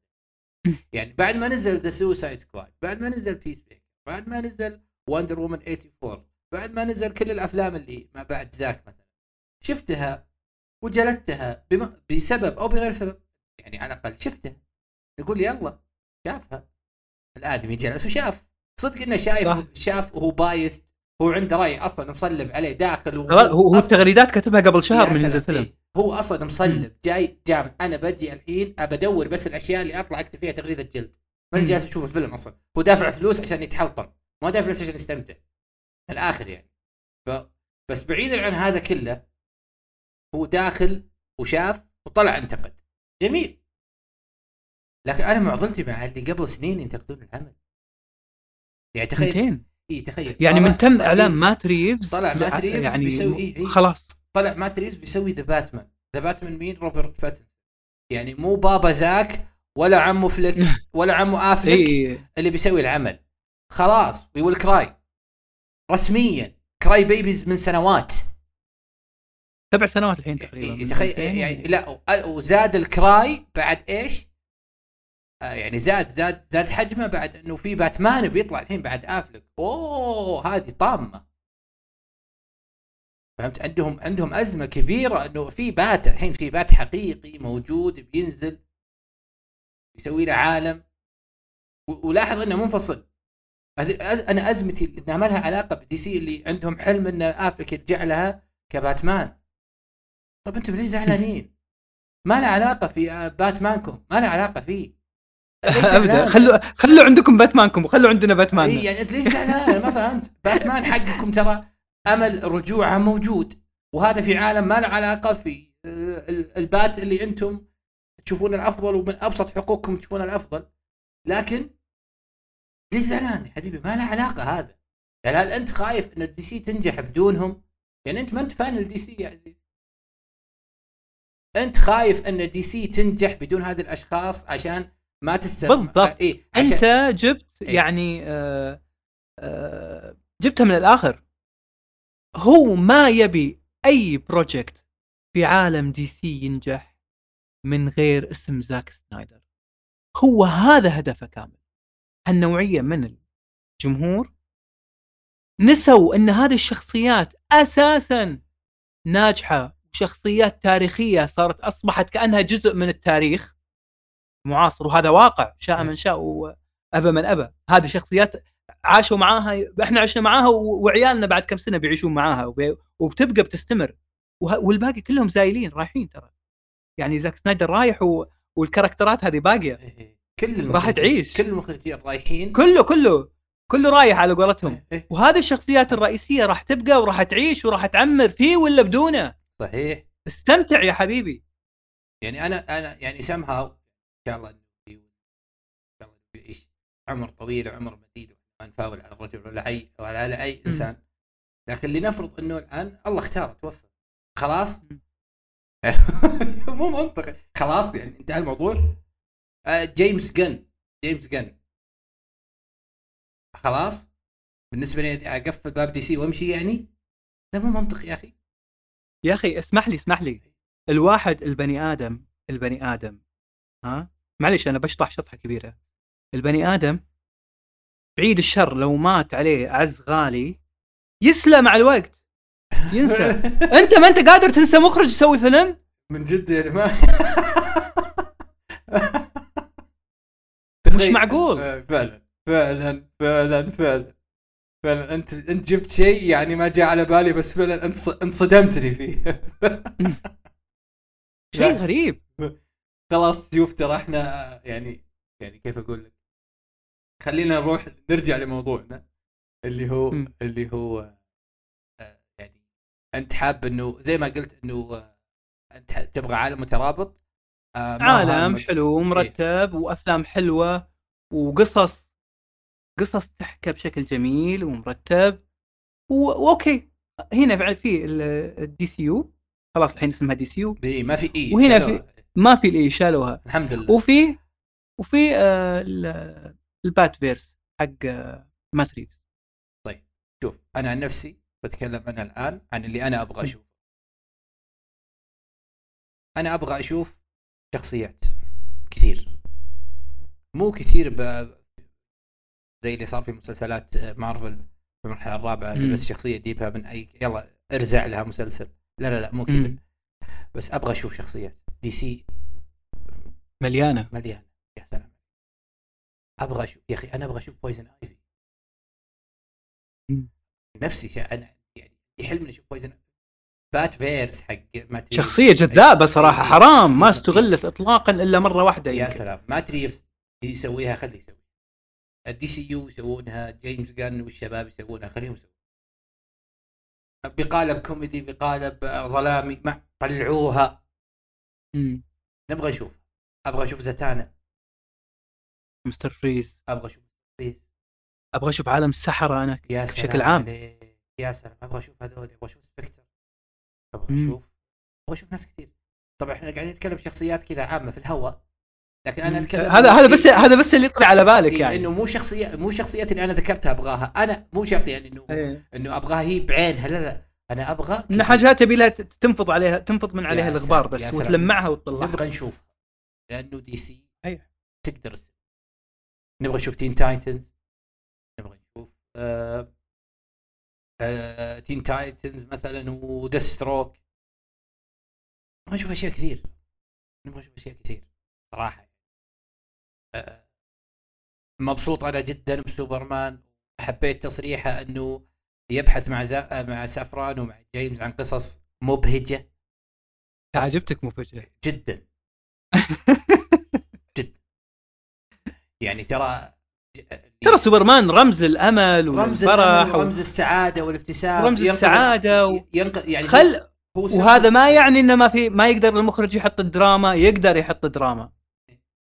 يعني بعد ما نزل The Suicide Squad بعد ما نزل Peacemaker بعد ما نزل Wonder Woman 84 بعد ما نزل كل الأفلام اللي ما بعد زاك مثلا. شفتها وجلدتها بم... بسبب أو بغير سبب. يعني على الأقل شفتها. يقول يلا شافها. الآدمي جلس وشاف. صدق إنه شايف صح. شاف وهو بايس هو عنده رأي أصلا مصلب عليه داخل وهو هو هو أصلاً- التغريدات كتبها قبل شهر من سلام، ينزل فيلم إيه. هو أصلا مصلب. جاي جامد أنا بجي الحين ابى ادور بس الأشياء اللي أطلع أكتب فيها تغريدة جلد. ماني. جالس أشوف الفيلم أصلا. هو دافع فلوس عشان يتحلطم ما دافع فلوس عشان يستمتع الآخر يعني. ف بس بعيدا عن هذا كله هو داخل وشاف وطلع انتقد. جميل. لكن أنا معضلتي مع اللي قبل سنين ينتقدون العمل. يعني تخيل سنتين. إيه تخيل. يعني من تم اعلان إيه، مات ريفز طلع مات ريفز يعني بيسوي إيه، إيه. خلاص. طلع مات ريفز بيسوي The Batman The Batman مين؟ روبرت باتنسون. يعني مو بابا زاك ولا عمو فليك ولا عمو آفليك إي. اللي بيسوي العمل. خلاص we will cry رسميا. cry babies من سنوات. سبع سنوات الحين تقريبا. يعني من تخيل سنتين. يعني لا وزاد الكراي بعد إيش؟ آه يعني زاد زاد زاد حجمه بعد إنه في باتمان بيطلع الحين بعد آفلك. أوه هذه طامة. فهمت؟ عندهم عندهم أزمة كبيرة إنه في بات الحين في بات حقيقي موجود بينزل يسوي له عالم. ولاحظ إنه منفصل. هذه أنا أزمتي إنها ما لها علاقة بدي سي اللي عندهم حلم إن افلك يرجع لها كباتمان. طب أنتم ليش زعلانين؟ ما له علاقة في آه، باتمانكم. ما له علاقة فيه؟ خلوا خلوا عندكم باتمانكم وخلوا عندنا باتمان. إيه يعني أنت ليش زعلان؟ ما فهمت. باتمان حقكم ترى أمل رجوعه موجود. وهذا في عالم ما له علاقة في آه، ال- البات اللي أنتم تشوفون الأفضل ومن أبسط حقوقكم تشوفون الأفضل. لكن ليش زعلان يا حبيبي ما له علاقة هذا يعني هل أنت خايف إن ال DC تنجح بدونهم؟ يعني أنت ما أنت fan ال DC يا عزيز أنت خايف إن DC تنجح بدون هذه الأشخاص عشان ما تستمر بالضبط. إيه عشان أنت جبت إيه. يعني آه آه جبتها من الآخر هو ما يبي أي project في عالم DC ينجح من غير اسم زاك سنايدر هو هذا هدفه كامل هالنوعيه من الجمهور نسوا إن هذه الشخصيات أساسا ناجحة وشخصيات تاريخية صارت أصبحت كأنها جزء من التاريخ معاصر وهذا واقع شاء من شاء وأبى من أبى هذه شخصيات عاشوا معاها إحنا عشنا معاها وعيالنا بعد كم سنة بيعيشون معاها وبتبقى بتستمر والباقي كلهم زايلين رايحين ترى يعني زاك سنايدر رايح. والكاركترات هذه باقية إيه. كل راح تعيش. كل المخرجين رايحين. كله كله كله رايح على قولتهم. إيه، إيه. وهذه الشخصيات الرئيسية راح تبقى وراح تعيش وراح تعمر فيه ولا بدونه. صحيح. استمتع يا حبيبي. يعني أنا أنا يعني سمها إن شاء الله إن شاء الله بيعيش عمر طويل وعمر مديد ما نفاول على الرجل ولا أي ولا على أي إنسان. لكن لنفرض إنه الآن الله اختاره توفى. خلاص. مو منطقي. خلاص يعني انتهى الموضوع. جيمس جن جيمس جن خلاص؟ بالنسبة لي أقفل باب DC وأمشي يعني؟ لا مو منطقي يا أخي. يا أخي اسمح لي اسمح لي. الواحد البني آدم البني آدم. ها؟ معليش أنا بشطح شطحة كبيرة. البني آدم بعيد الشر لو مات عليه اعز غالي يسلى مع الوقت. ينسى. أنت ما أنت قادر تنسى مخرج يسوي فيلم؟ من جد يعني ما مش معقول. آه، فعلا فعلا فعلا فعلا فعلا أنت أنت جبت شيء يعني ما جاء على بالي بس فعلا انت ص- انت صدمتني فيه شيء. غريب خلاص شوف ترى إحنا يعني يعني كيف أقول لك خلينا نروح نرجع لموضوعنا اللي هو مم. اللي هو آه، يعني أنت حاب إنه زي ما قلت إنه آه، أنت تبغى عالم مترابط عالم هم- حلو ومرتب وأفلام حلوة وقصص قصص تحكى بشكل جميل ومرتب و- و okay. هنا بعد في ال DCU خلاص الحين اسمها DCU إيه، ما في E وهنا شالوها. ما في ال E شالوها. الحمد لله. وفي وفي آه ال- ال Batverse حق آه مات ريفز شوف أنا عن نفسي بتكلم أنا الآن عن اللي أنا أبغى أشوفه. أنا أبغى أشوف شخصيات كثير. مو كثير ب... زي اللي صار في مسلسلات مارفل في المرحلة الرابعة اللي. بس شخصية تجيبها من اي يلا ارزع لها مسلسل. لا لا لا مو كذا. بس أبغى أشوف شخصيات. DC. مليانة. مليانة. يا سلام. أبغى أشوف يا أخي أنا أبغى أشوف Poison Ivy. نفسي. أنا يعني حلم اني أشوف Poison Batverse حق مات ريفز. شخصية جذابة صراحة. حرام ما. استغلت اطلاقا إلا مرة واحدة يا. سلام مات ريفز يسويها خليه يسوي ال DCU يسوونها جيمس جان والشباب يسوونها خليهم يسوون بقالب كوميدي بقالب ظلامي ما طلعوها مم. نبغى نشوف أبغى أشوف زتانا مستر فريز أبغى أشوف please أبغى أشوف عالم السحرة أنا يا بشكل عام. يا سلام أبغى أشوف هذول أبغى أشوف سبكتر أبغى. أشوف أبغى أشوف ناس كثير طبعا إحنا قاعدين نتكلم شخصيات كذا عامة في الهواء لكن أنا. أتكلم هذا هذا بس هذا بس اللي يطلع على بالك يعني إنه مو شخصيه مو الشخصيات اللي أنا ذكرتها أبغاها أنا مو شرط يعني انه إيه. إنه أبغاها هي بعينها لا لا أنا أبغى إن. حاجات تبي لها تنفض عليها تنفض من عليها الغبار بس. وتلمعها وتطلعها نبغى نشوف لأنه DC أيوه. تقدر. نبغى نشوف Teen Titans نبغى نشوف آه Teen Titans مثلا وديث ستروك نبغى نشوف أشياء كثير. نبغى نشوف أشياء كثير صراحة. آه مبسوط أنا جدا بسوبرمان. حبيت تصريحه إنه يبحث مع زا... مع سافران ومع جيمس عن قصص مبهجة. عجبتك مفاجاه جدا. جدا. يعني ترى ترى سوبرمان رمز الأمل رمز و- ورمز السعادة والابتسام. ورمز ينقذ- السعادة و- ينقذ يعني خل هو وهذا ما يعني إنه ما في ما يقدر المخرج يحط الدراما يقدر يحط دراما.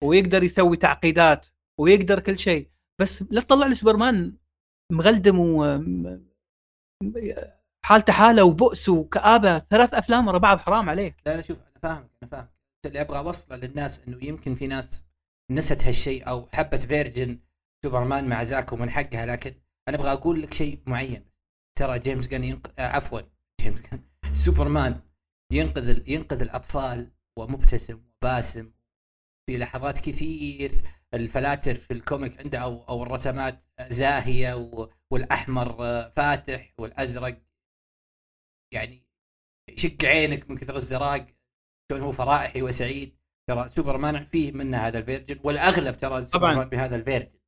ويقدر يسوي تعقيدات ويقدر كل شيء. بس لا تطلع لي سوبرمان مغلدم و حالته حالة وبؤس وكآبة. ثلاث أفلام ورا بعض حرام عليك. لا لا شوف أنا فاهمك أنا فاهم اللي أبغى أوصله للناس إنه يمكن في ناس نست هالشيء أو حبت version سوبرمان مع زاكو من حقها لكن أنا أبغى أقول لك شيء معين. ترى جيمس جان ينق... آه عفوا جيمس جان سوبرمان ينقذ ال... ينقذ الأطفال ومبتسم وباسم. في لحظات كثير ال filters في ال comic عنده أو أو الرسمات زاهية و... والأحمر آه، فاتح والأزرق. يعني يشق عينك من كثر الزراق. كون هو فرائحي وسعيد. ترى سوبرمان فيه منه هذا ال version والأغلب ترى سوبرمان بهذا ال version.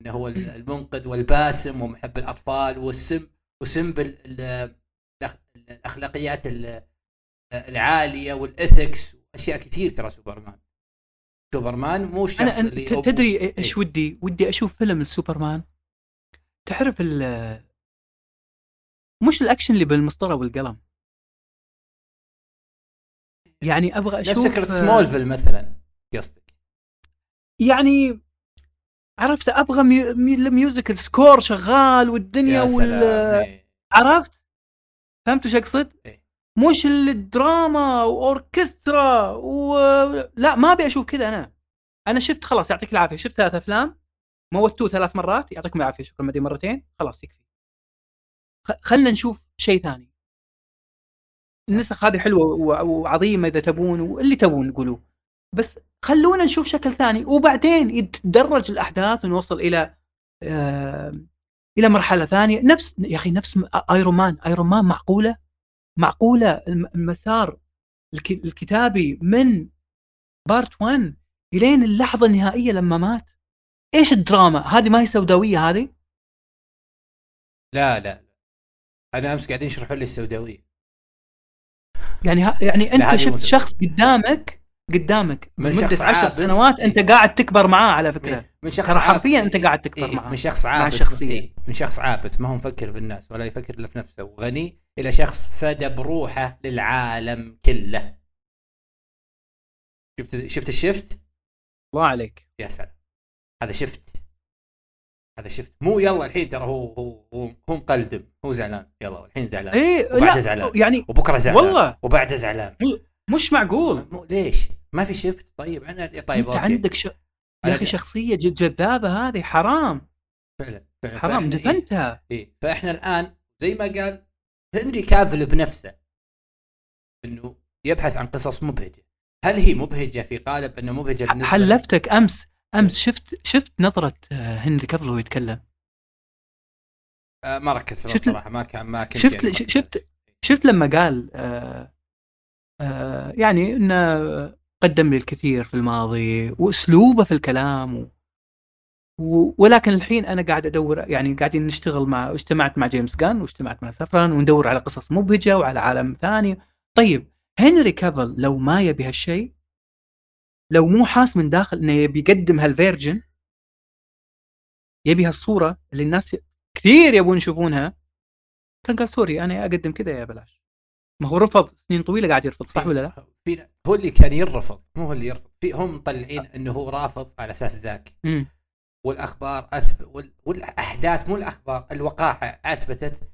إنه هو المنقذ والباسم ومحب الأطفال والسم و symbol الأخلاقيات ال- العالية وال ethics اشياء كثير ترى سوبرمان. سوبرمان مو الشخص أنت اللي تدري إيه. إيش ودي؟ ودي أشوف فيلم السوبرمان تعرف ال مش الأكشن اللي بالمسطرة والقلم؟ يعني أبغى أشوف نفس فكرة سمولفيل مثلا قصدك. يعني عرفت أبغى mu... mu... musical score شغال والدنيا يا وال سلام إيه. عرفت فهمت وش أقصد؟ إيه. مش الدراما وأوركسترا و... لا ما أبي أشوف كذا أنا أنا شفت خلاص يعطيك العافية شفت ثلاث أفلام موتوه ثلاث مرات يعطيكم العافية شكرا مدي مرتين خلاص يكفي. خلنا نشوف شيء ثاني النسخ هذه حلوة. وعظيمة إذا تبون واللي تبون قولوا بس خلونا نشوف شكل ثاني. وبعدين يتدرج الأحداث ونوصل إلى آه... إلى مرحلة ثانية. نفس يا أخي نفس Iron Man Iron Man معقولة؟ معقولة. الم- المسار الك... الكتابي من part 1 إلين اللحظة النهائية لما مات. إيش الدراما؟ هذه ما هي سوداوية هذه؟ لا لا. أنا أمس قاعدين يشرحوا لي السوداوية. يعني ها يعني أنت شفت شخص قدامك قدامك من عشر عابث. سنوات أنت إيه. قاعد تكبر معاه على فكرة. من شخص ترى. حرفياً أنت قاعد تكبر إيه، معاه. من شخص عابث الشخصية. إيه، من شخص عابث ما هو مفكر بالناس ولا يفكر إلا في نفسه. وغني إلى شخص فدى بروحه للعالم كله. شفت شفت الشفت؟ الله عليك. يا سلام. هذا شفت. هذا شفت. مو يلا الحين ترى هو هو هو, هو مقلدم. هو زعلان. يلا الحين زعلان. إيه وبعده لا زعلان. يعني وبكرة زعلان. والله. وبعده زعلان. مش معقول. مو ليش؟ ما في شفت طيب أنا طيب أنت أوكي. عندك ش... يا أخي شخصية جذابة هذه حرام. فعلا فعلا حرام إيه. دفنتها. إيه فإحنا الآن زي ما قال هنري كافل بنفسه إنه يبحث عن قصص مبهجة. هل هي مبهجة في قالب إنه مبهجة بالنسبة حلفتك أمس. أمس شفت شفت نظرة آه، هنري كافل وهو يتكلم؟ آه ما ركزت شفت- صراحة ما كان ما كنت شفت- يعني. شفت- شفت لما قال آه يعني إنه قدم لي الكثير في الماضي وأسلوبه في الكلام و... و... ولكن الحين أنا قاعد أدور يعني قاعدين نشتغل مع اجتمعت مع جيمس جان واجتمعت مع سافران وندور على قصص مبهجة وعلى عالم ثاني. طيب هنري كافل لو ما يبي هالشيء لو مو حاس من داخل إنه يبي يقدم هال version يبي هالصورة اللي الناس كثير يبون يشوفونها كان قال سوري أنا أقدم كذا يا بلاش. ما هو رفض سنين طويلة قاعد يرفض صح ولا لا؟ هو اللي كان يرفض مو هو اللي يرفض. في هم مطلعين إنه هو رافض على أساس زاك مم. والأخبار اثبت وال... والأحداث مو الأخبار الوقائع أثبتت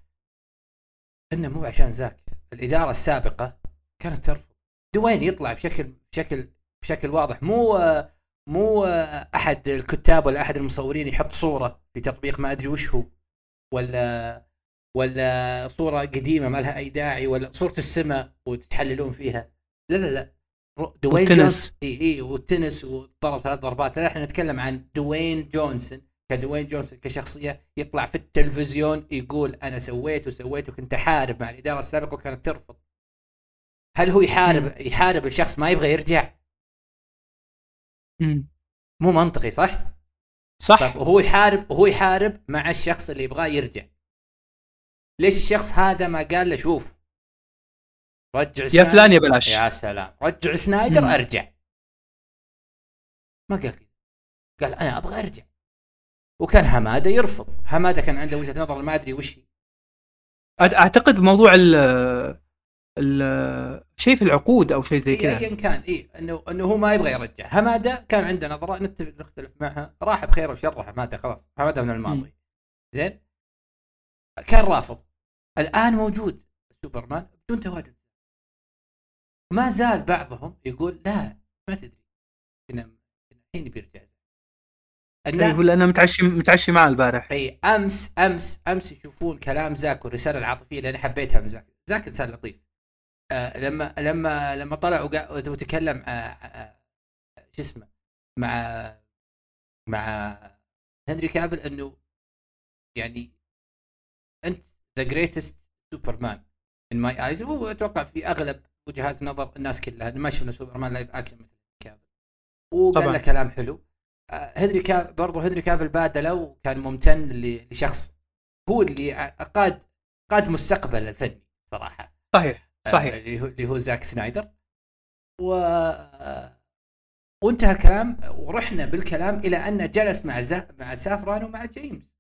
إنه مو عشان زاك الإدارة السابقة كانت ترفض. دوين يطلع بشكل بشكل بشكل واضح. مو مو أحد الكتاب ولا أحد المصورين يحط صورة في تطبيق ما أدري وش هو ولا ولا صورة قديمة ما لها أي داعي ولا صورة السماء وتحللون فيها. لا لا لا. دوين جونز إي إي والتنس وضرب ثلاث ضربات. لا إحنا نتكلم عن دوين جونسون. كدوين جونسون كشخصية يطلع في التلفزيون يقول أنا سويت وسويت وكنت أحارب مع الإدارة السابقة وكانت ترفض. هل هو يحارب يحارب الشخص ما يبغى يرجع؟ مم. مو منطقي صح؟ صح. طيب وهو يحارب وهو يحارب مع الشخص اللي يبغاه يرجع. ليش الشخص هذا ما قال له شوف؟ رجع يا فلان يا بلاش. يا سلام. رجع سنايدر مم. أرجع. ما قال كذا. قال أنا أبغى أرجع. وكان حمادة يرفض. حمادة كان عنده وجهة نظر ما أدري وش هي. أعتقد موضوع ال ال شيء في العقود أو شيء زي إيه، كذا. ايا كان اي إنه إنه هو ما يبغى يرجع. حمادة كان عنده نظرة نتفق نختلف معها. راح بخير وشر حمادة خلاص. حمادة من الماضي. زين؟ كان رافض. الآن موجود سوبرمان بدون تواجد ما زال بعضهم يقول لا ما تدري. إنه الحين بيرجع إيه، هو لأنه متعشي متعشي معه البارح. أي أمس أمس أمس يشوفون كلام زاك والرساله العاطفية اللي أنا حبيتها من زاك زاك انسان لطيف. آه لما لما لما طلع وتكلم آه آه شو اسمه مع مع هنري كافل إنه يعني أنت the greatest Superman in my eyes وهو أتوقع في أغلب وجهات نظر الناس كلها ما شفنا سوبرمان live action مثل كافل وقال طبعاً. له كلام حلو. آه، هنري كا برضه هنري كافل بادله وكان ممتن لشخص هو اللي قاد قاد مستقبل الفني صراحة. صحيح آه، صحيح. اللي هو اللي هو زاك سنايدر. و آه، وانتهى الكلام ورحنا بالكلام إلى أن جلس مع زا... مع سافران ومع جيمس.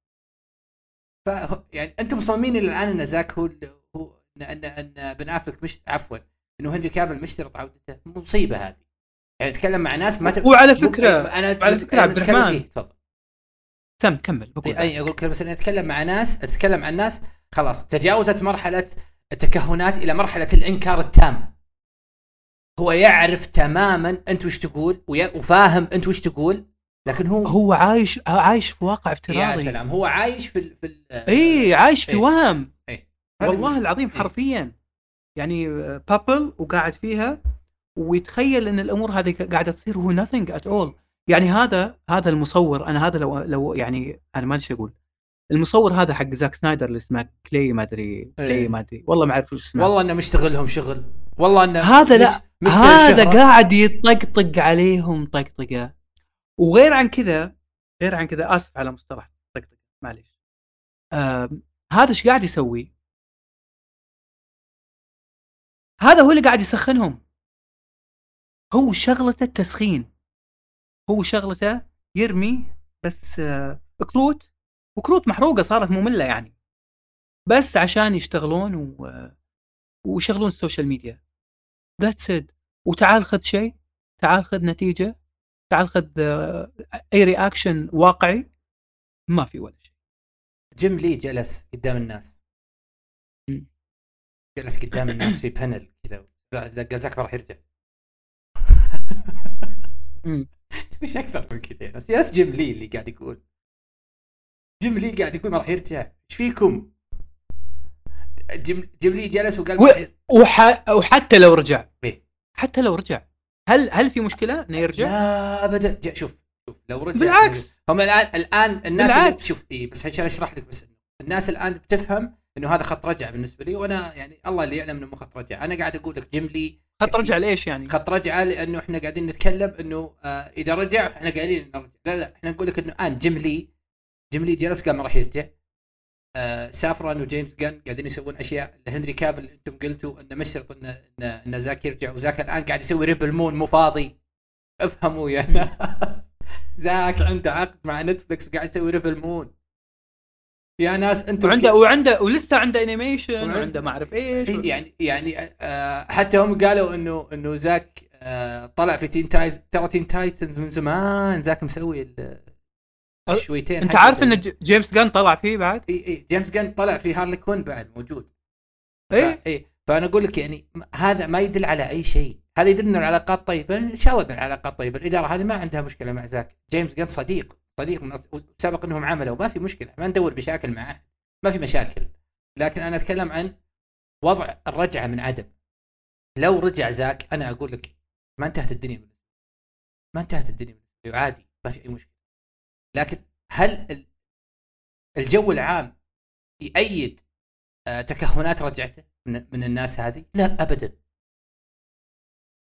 ف يعني أنتم مصممين إلى الان ان زاك هو هو ان ان, أن بن افلك مش عفوا انه هنري كافل مشترط عودته. مصيبة هذه. يعني نتكلم مع ناس ما ت... وعلى فكره أنا وعلى فكرة عبد الرحمن. إيه تفضل. تم كمل بقول اي أقول بس اني أتكلم مع ناس أتكلم عن ناس خلاص تجاوزت مرحلة التكهنات إلى مرحلة الإنكار التام. هو يعرف تماما أنت وش تقول وفاهم أنت وش تقول لكن هو هو عايش عايش في واقع افتراضي يا سلام هو عايش في ال في ال اي عايش في إيه. وهم إيه. والله. العظيم إيه. حرفيا يعني بابل وقاعد فيها ويتخيل إن الأمور هذه قاعدة تصير وهو nothing at all يعني هذا هذا المصور أنا هذا لو لو يعني أنا ما أدري أقول المصور هذا حق زاك سنايدر اللي اسمه كلي ما أدري كلي إيه. ما أدري والله ما أعرف وش اسمه والله إنه مشتغلهم شغل والله إنه هذا لا، مش- هذا. قاعد يطقطق عليهم طقطقة وغير عن كذا غير عن كذا آسف على مصطلح طقطقة معليش. هذا إيش قاعد يسوي؟ هذا هو اللي قاعد يسخنهم. هو شغلته التسخين. هو شغلته يرمي بس آه، كروت وكروت محروقة صارت مملة يعني. بس عشان يشتغلون و... ويشغلون ال social media that's it وتعال خذ شيء تعال خذ نتيجة. تعال خذ آه، أي reaction واقعي؟ ما في ولا شيء. جيم لي جلس قدام الناس. جلس قدام الناس في panel كذا. زاك راح يرجع. إيش أكثر من كذا. ناس جيم لي اللي قاعد يقول. جيم لي قاعد يقول ما راح يرجع. إيش فيكم؟ جيم, جيم لي جلس وقال و- وح... وحتى لو رجع. إيه. حتى لو رجع. هل هل في مشكلة إنه يرجع؟ لا ابدا شوف شوف لو رجع بالعكس هم الآن الآن الناس بالعكس. شوف إي بس عشان أشرح لك بس الناس الآن بتفهم إنه هذا خط رجعه بالنسبة لي وأنا يعني الله اللي يعلم إنه مو خط رجعه أنا قاعد أقول لك جيم لي خط رجع لإيش يعني؟ خط رجعه لأنه إحنا قاعدين نتكلم إنه آه إذا رجع إحنا قاعدين نرجع لا لا إحنا نقول لك إنه الآن جيم لي جيم لي جلس قال ما راح يرجع آه سافران وجيمس جن قاعدين يسوون أشياء. لهنري كافل أنتم قلتوا انه مشترط ان ان, إن زاك يرجع وزاك الآن قاعد يسوي ريبل مون مو فاضي. افهموا يا ناس. زاك عنده عقد مع نتفلكس وقاعد يسوي ريبل مون يا ناس أنتم وعنده وعنده ولسه عنده animation وعنده- وعنده ما أعرف إيش. إيه يعني يعني آه حتى هم قالوا انه إنه زاك آه طلع في تين تايتنز ترى تين تايتنز من زمان. زاك مسوي ال- شويتين أنت. عارف إن جيمس جن طلع فيه بعد؟ إي إي جيمس جن طلع في هارلي كوين بعد موجود؟ ف- إي فأنا أقول لك يعني هذا ما يدل على أي شيء هذا يدل ان العلاقات طيبة إن شاء الله العلاقات طيبة الإدارة هذه ما عندها مشكلة مع زاك جيمس جن صديق صديق من أص... سبق إنهم عملوا ما في مشكلة ما ندور بشاكل مع أحد ما في مشاكل لكن أنا أتكلم عن وضع الرجعة من عدم لو رجع زاك أنا أقول لك ما انتهت الدنيا. ما انتهت الدنيا عادي ما في أي مشكلة لكن هل ال- الجو العام يأيد آه، تكهنات رجعته من, الناس هذه؟ لا ابدا.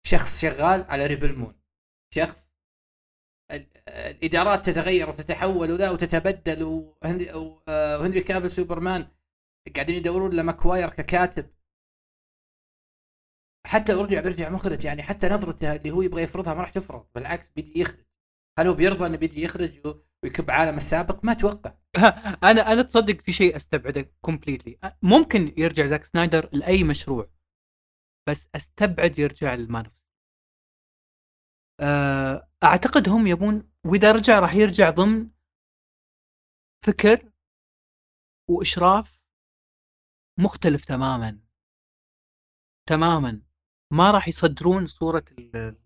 شخص شغال على ريبل مون. شخص ال- الإدارات تتغير وتتحول وذا وتتبدل وهنري آه، كافل سوبرمان قاعدين يدورون له ككاتب. حتى رجع بيرجع مخرج يعني حتى نظرته اللي هو يبغى يفرضها ما راح تفرض بالعكس بيجي يخرج. هل هو بيرضى أنه بيجي يخرج ويكب عالم السابق؟ ما أتوقع. أنا أنا تصدق في شيء أستبعده completely ممكن يرجع زاك سنايدر لأي مشروع بس أستبعد يرجع للمان أعتقد هم يبون وإذا رجع راح يرجع ضمن فكر وإشراف مختلف تماما تماما ما راح يصدرون صورة ال-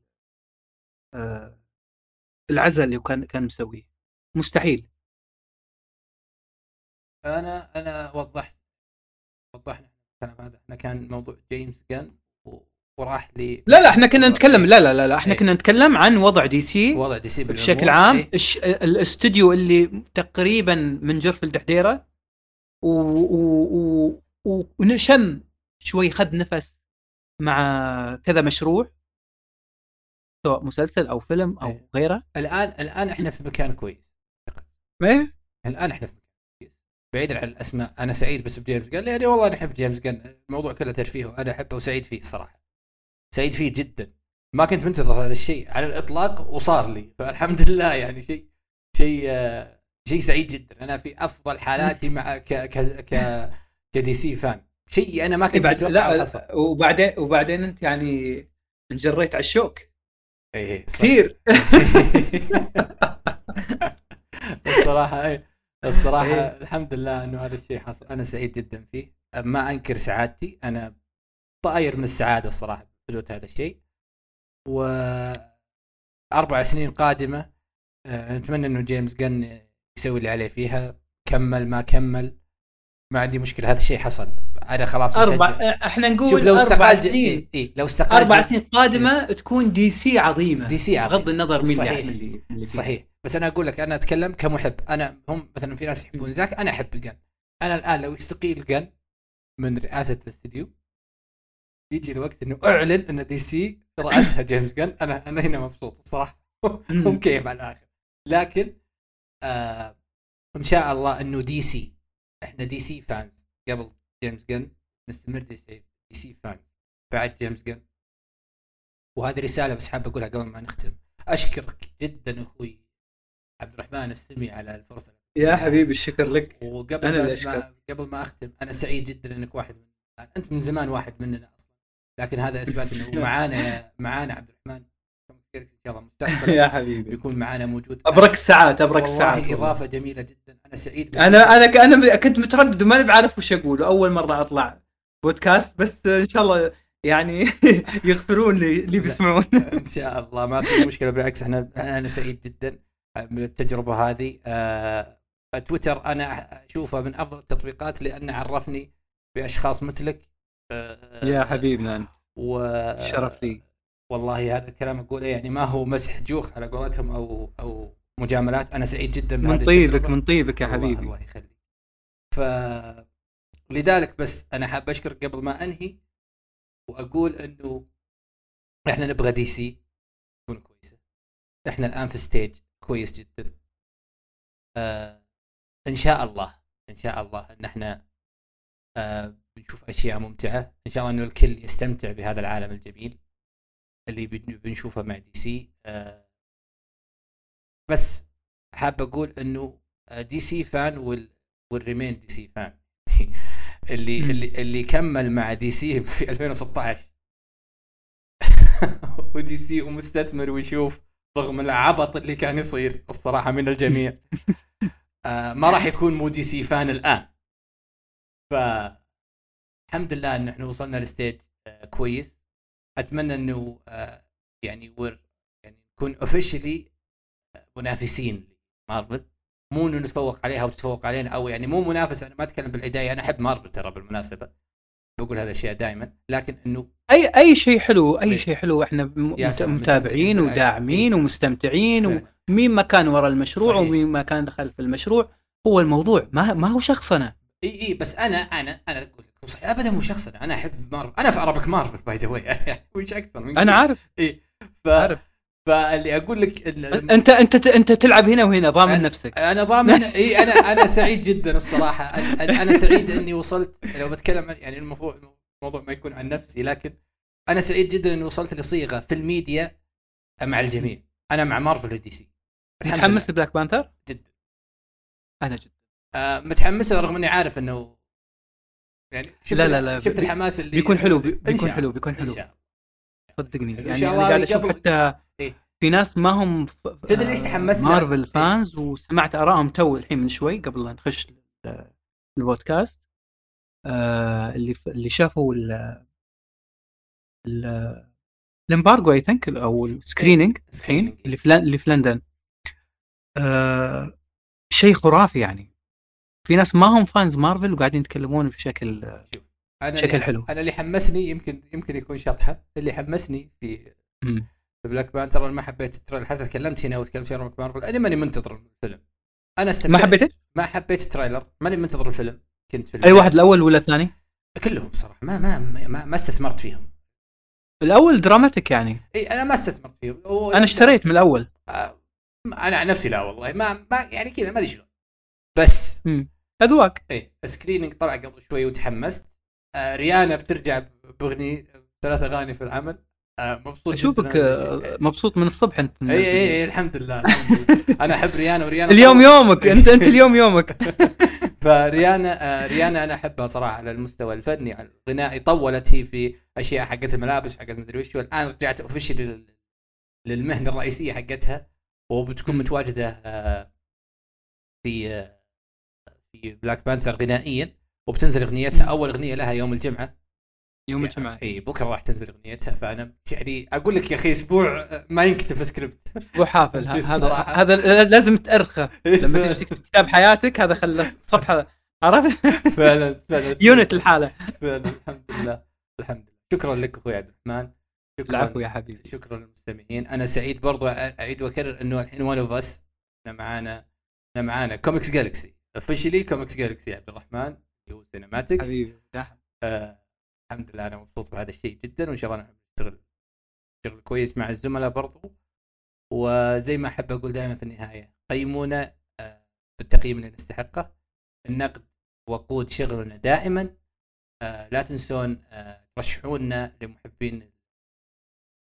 العزل اللي كان كان مسويه مستحيل أنا أنا وضحت وضحنا الكلام هذا إحنا كان موضوع جيمس جن وراح لي لا لا إحنا كنا نتكلم لا لا لا, لا إحنا إيه. كنا نتكلم عن وضع دي سي وضع دي سي. بشكل عام إيه. الش... الاستوديو اللي تقريبا من جرف الدحديرة. و... و... و... ونشم شوي خذ نفس مع كذا مشروع سواء مسلسل أو فيلم أو إيه. غيره؟ الان الآن إحنا في مكان كويس. إيه؟ الآن إحنا في مكان كويس. بعيدا عن الأسماء أنا سعيد بس بجيمس جن يعني والله أنا أحب جيمس جن الموضوع كله ترفيه وأنا أحبه وسعيد فيه الصراحه سعيد فيه جدا. ما كنت منتظر هذا الشيء على الإطلاق وصار لي. فالحمد لله يعني شيء شيء شيء سعيد جدا. أنا في أفضل حالاتي مع ك ك ك كدي سي fan شيء أنا ما كنت بعد متوقع لا وبعدين وبعدين أنت يعني انجريت على الشوك. إيه. كثير. الصراحه إيه الصراحة إيه. الحمد لله إنه هذا الشيء حصل. أنا سعيد جدا فيه. ما أنكر سعادتي. أنا طاير من السعادة الصراحة بحدوث هذا الشيء. و أربع سنين قادمة آه، نتمنى إنه جيمس جن يسوي اللي عليه فيها. كمل ما كمل. ما عندي مشكلة هذا الشيء حصل أنا خلاص أربع مشجع. إحنا نقول شوف لو أربع استقال سنين إيه إيه لو استقال أربع سنين قادمة تكون دي سي عظيمة دي سي عظيمة. بغض النظر مين صحيح. يعمل اللي اللي. صحيح بس أنا أقول لك أنا أتكلم كمحب أنا هم مثلا في ناس يحبون زاك أنا أحب جن أنا الآن لو يستقيل جن من رئاسة الاستديو يجي الوقت إنه أعلن إن دي سي راسها جيمس جن أنا أنا هنا مبسوط الصراحة مم. ومكيف على الآخر لكن آه إن شاء الله إنه دي سي إحنا دي سي fans قبل جيمس جن نستمر دي سي دي سي fans بعد جيمس جن وهذه رسالة بس حاب أقولها قبل ما نختم. أشكرك جدا أخوي عبد الرحمن السمي على الفرصة. يا حبيبي الشكر لك. وقبل أنا ما قبل ما أختم أنا سعيد جدا إنك واحد من أنت من زمان واحد مننا أصلا. لكن هذا إثبات إنه معانا معانا عبد الرحمن. ان شاء الله مستقبلا يا حبيبي. بيكون معانا موجود. أبرك الساعات أبرك الساعات. والله. إضافة جميلة جدا. أنا سعيد. أنا أنا أنا كنت متردد وماني بعرف وش أقول أول مرة أطلع بودكاست بس إن شاء الله يعني يغفرون لي اللي بيسمعون. إن شاء الله. ما في مشكلة بالعكس إحنا أنا سعيد جدا من التجربة هذه. آه، تويتر أنا أشوفه من أفضل التطبيقات لأنه عرفني بأشخاص مثلك. آه، يا حبيبنا أنت. و شرف لي. والله هذا الكلام أقوله يعني ما هو مسح جوخ على قولتهم أو أو مجاملات. أنا سعيد جدا من طيبك. من طيبك يا حبيبي. الله يخليك. ف لذلك بس أنا حاب أشكرك قبل ما أنهي وأقول إنه إحنا نبغى دي سي تكون كويسة. إحنا الآن في stage كويس جدا. آه إن شاء الله إن شاء الله إن إحنا آه بنشوف أشياء ممتعة. إن شاء الله إنه الكل يستمتع بهذا العالم الجميل. اللي بن- بنشوفه مع دي سي آه بس حاب أقول إنه دي سي fan وال وال remain دي سي fan اللي. اللي اللي كمل مع دي سي في 2016 ودي سي ومستثمر ويشوف رغم العبط اللي كان يصير الصراحة من الجميع. آه ما راح يكون مو دي سي fan الآن. ف الحمد لله انه إحنا وصلنا ل stage آه كويس. أتمنى إنه آه يعني ور يعني نكون officially منافسين لمارفل مو إنه نتفوق عليها وتتفوق علينا أو يعني مو منافس أنا ما أتكلم بالعدايه أنا أحب مارفل ترى بالمناسبة بقول هذا الاشياء دائما لكن إنه أي أي شيء حلو. أي شيء حلو إحنا متابعين. وداعمين إيه. ومستمتعين. ومين ما كان ورا المشروع صحيح. ومين ما كان دخل في المشروع هو الموضوع ما ما هو شخصنا إي إي بس أنا أنا أنا أقول صحيح ابدا مو شخصنا أنا أحب مارفل. أنا في ارابك مارفل by the way وش أكثر من أنا؟ عارف إي. ف... عارف فاللي أقول لك ال- انت أنت أنت تلعب هنا وهنا ضامن أنا- نفسك. أنا ضامن إي أنا أنا سعيد جدا الصراحة. أنا سعيد إني وصلت لو بتكلم عن- يعني الموضوع الموضوع ما يكون عن نفسي لكن أنا سعيد جدا إني وصلت لصيغة في الميديا مع الجميع. أنا مع مارفل ودي سي متحمس. لبلاك بانثر؟ جدا. أنا جدا. آه متحمس رغم إني عارف إنه يعني شفت لا، لا، لا، شفت الحماس اللي بيكون حلو بيكون حلو. بيكون حلو صدقني يعني أنا قاعد أشوف حتى إيه. في ناس ما هم تدري ليش تحمست؟ مارفل إيه. فانز وسمعت آرائهم تو الحين من شوي قبل لا نخش ال- البودكاست آه، اللي ف- اللي شافوا ال ال- ال embargo I think أو ال screening الحين. اللي في اللي في لندن آه، شيء خرافي يعني في ناس ما هم فانز مارفل وقاعدين يتكلمون بشكل أنا شكل اللي حلو. أنا اللي حمسني يمكن يمكن يكون شطحة. اللي حمسني في. في بلاك بانثر أنا ما حبيت ال trailer. حتى تكلمت هنا وتكلمت في روك مارفل أنا ماني منتظر الفيلم. أنا استمتعت. ما حبيته؟ ما حبيت ال trailer. ماني منتظر الفيلم. كنت في أي واحد الأول ولا الثاني؟ كلهم صراحة. ما ما ما, ما استثمرت فيهم. الأول dramatic يعني. إي أنا ما استثمرت فيهم. أنا اشتريت من الأول. آه، أنا عن نفسي لا والله. ما ما يعني كذا ما أدري شلون. بس مم. أذواق. إيه screening طلع قبل شوي وتحمست. آه ريانا بترجع باغني ثلاث أغاني في العمل. آه مبسوط أشوفك. آه، مبسوط من الصبح أنت. اي اي اي الحمد لله, الحمد لله. أنا أحب ريانا وريانا اليوم يومك انت أنت اليوم يومك. فريانا آه ريانا أنا أحبها صراحة على المستوى الفني على الغنائي. طولت هي في أشياء حقت الملابس حقت مدري وش. والآن رجعت officially للمهنة الرئيسية حقتها. وبتكون. متواجدة آه في آه في بلاك بانثر غنائيا وبتنزل أغنيتها. أول أغنية لها يوم الجمعة. يوم الجمعة. اي بكرة راح تنزل أغنيتها فأنا يعني أقول لك يا أخي أسبوع ما ينكتب سكريبت أسبوع حافل. هذا. هذا لازم تأرخه. لما تيجي تكتب كتاب حياتك هذا خلى صفحة عرفت؟ فعلا فعلا. يونت الحالة. فعلا الحمد لله الحمد لله. شكرا لك أخوي عبد الرحمن. شكرا العفو يا حبيبي. شكرا للمستمعين. أنا سعيد برضو أعيد وأكرر إنه الحين one of us إحنا معانا إحنا معانا كوميكس جالكسي officially كوميكس جالكسي عبد الرحمن اللي هو سينماتكس حبيبي آه الحمد لله أنا مبسوط بهذا الشيء جدا وإن شاء الله نشتغل شغل كويس مع الزملاء برضو. وزي ما أحب أقول دائما في النهاية قيمونا آه بالتقييم اللي نستحقه. النقد وقود شغلنا دائما. آه لا تنسون آه ترشحونا لمحبين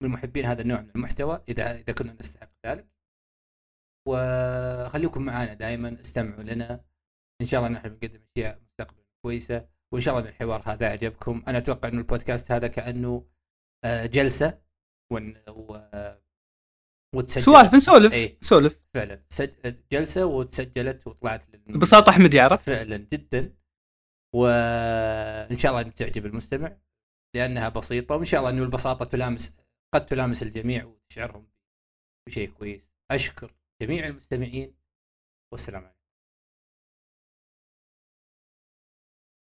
لمحبين هذا النوع من المحتوى إذا إذا كنا نستحق ذلك. وخليكم معنا دائما استمعوا لنا. إن شاء الله نحن بنقدم أشياء مستقبلا كويسة وإن شاء الله إن الحوار هذا أعجبكم. أنا أتوقع إنه البودكاست هذا كأنه آه، جلسة ون و وتسجل سوالف نسولف اي نسولف. فعلا. سج... جلسة وتسجلت وطلعت لل... ببساطه احمد يعرف فعلا جدا. وان شاء الله تعجب المستمع لأنها بسيطة وإن شاء الله إنه البساطة تلامس قد تلامس الجميع وتشعرهم بشيء كويس. أشكر جميع المستمعين والسلام عليكم.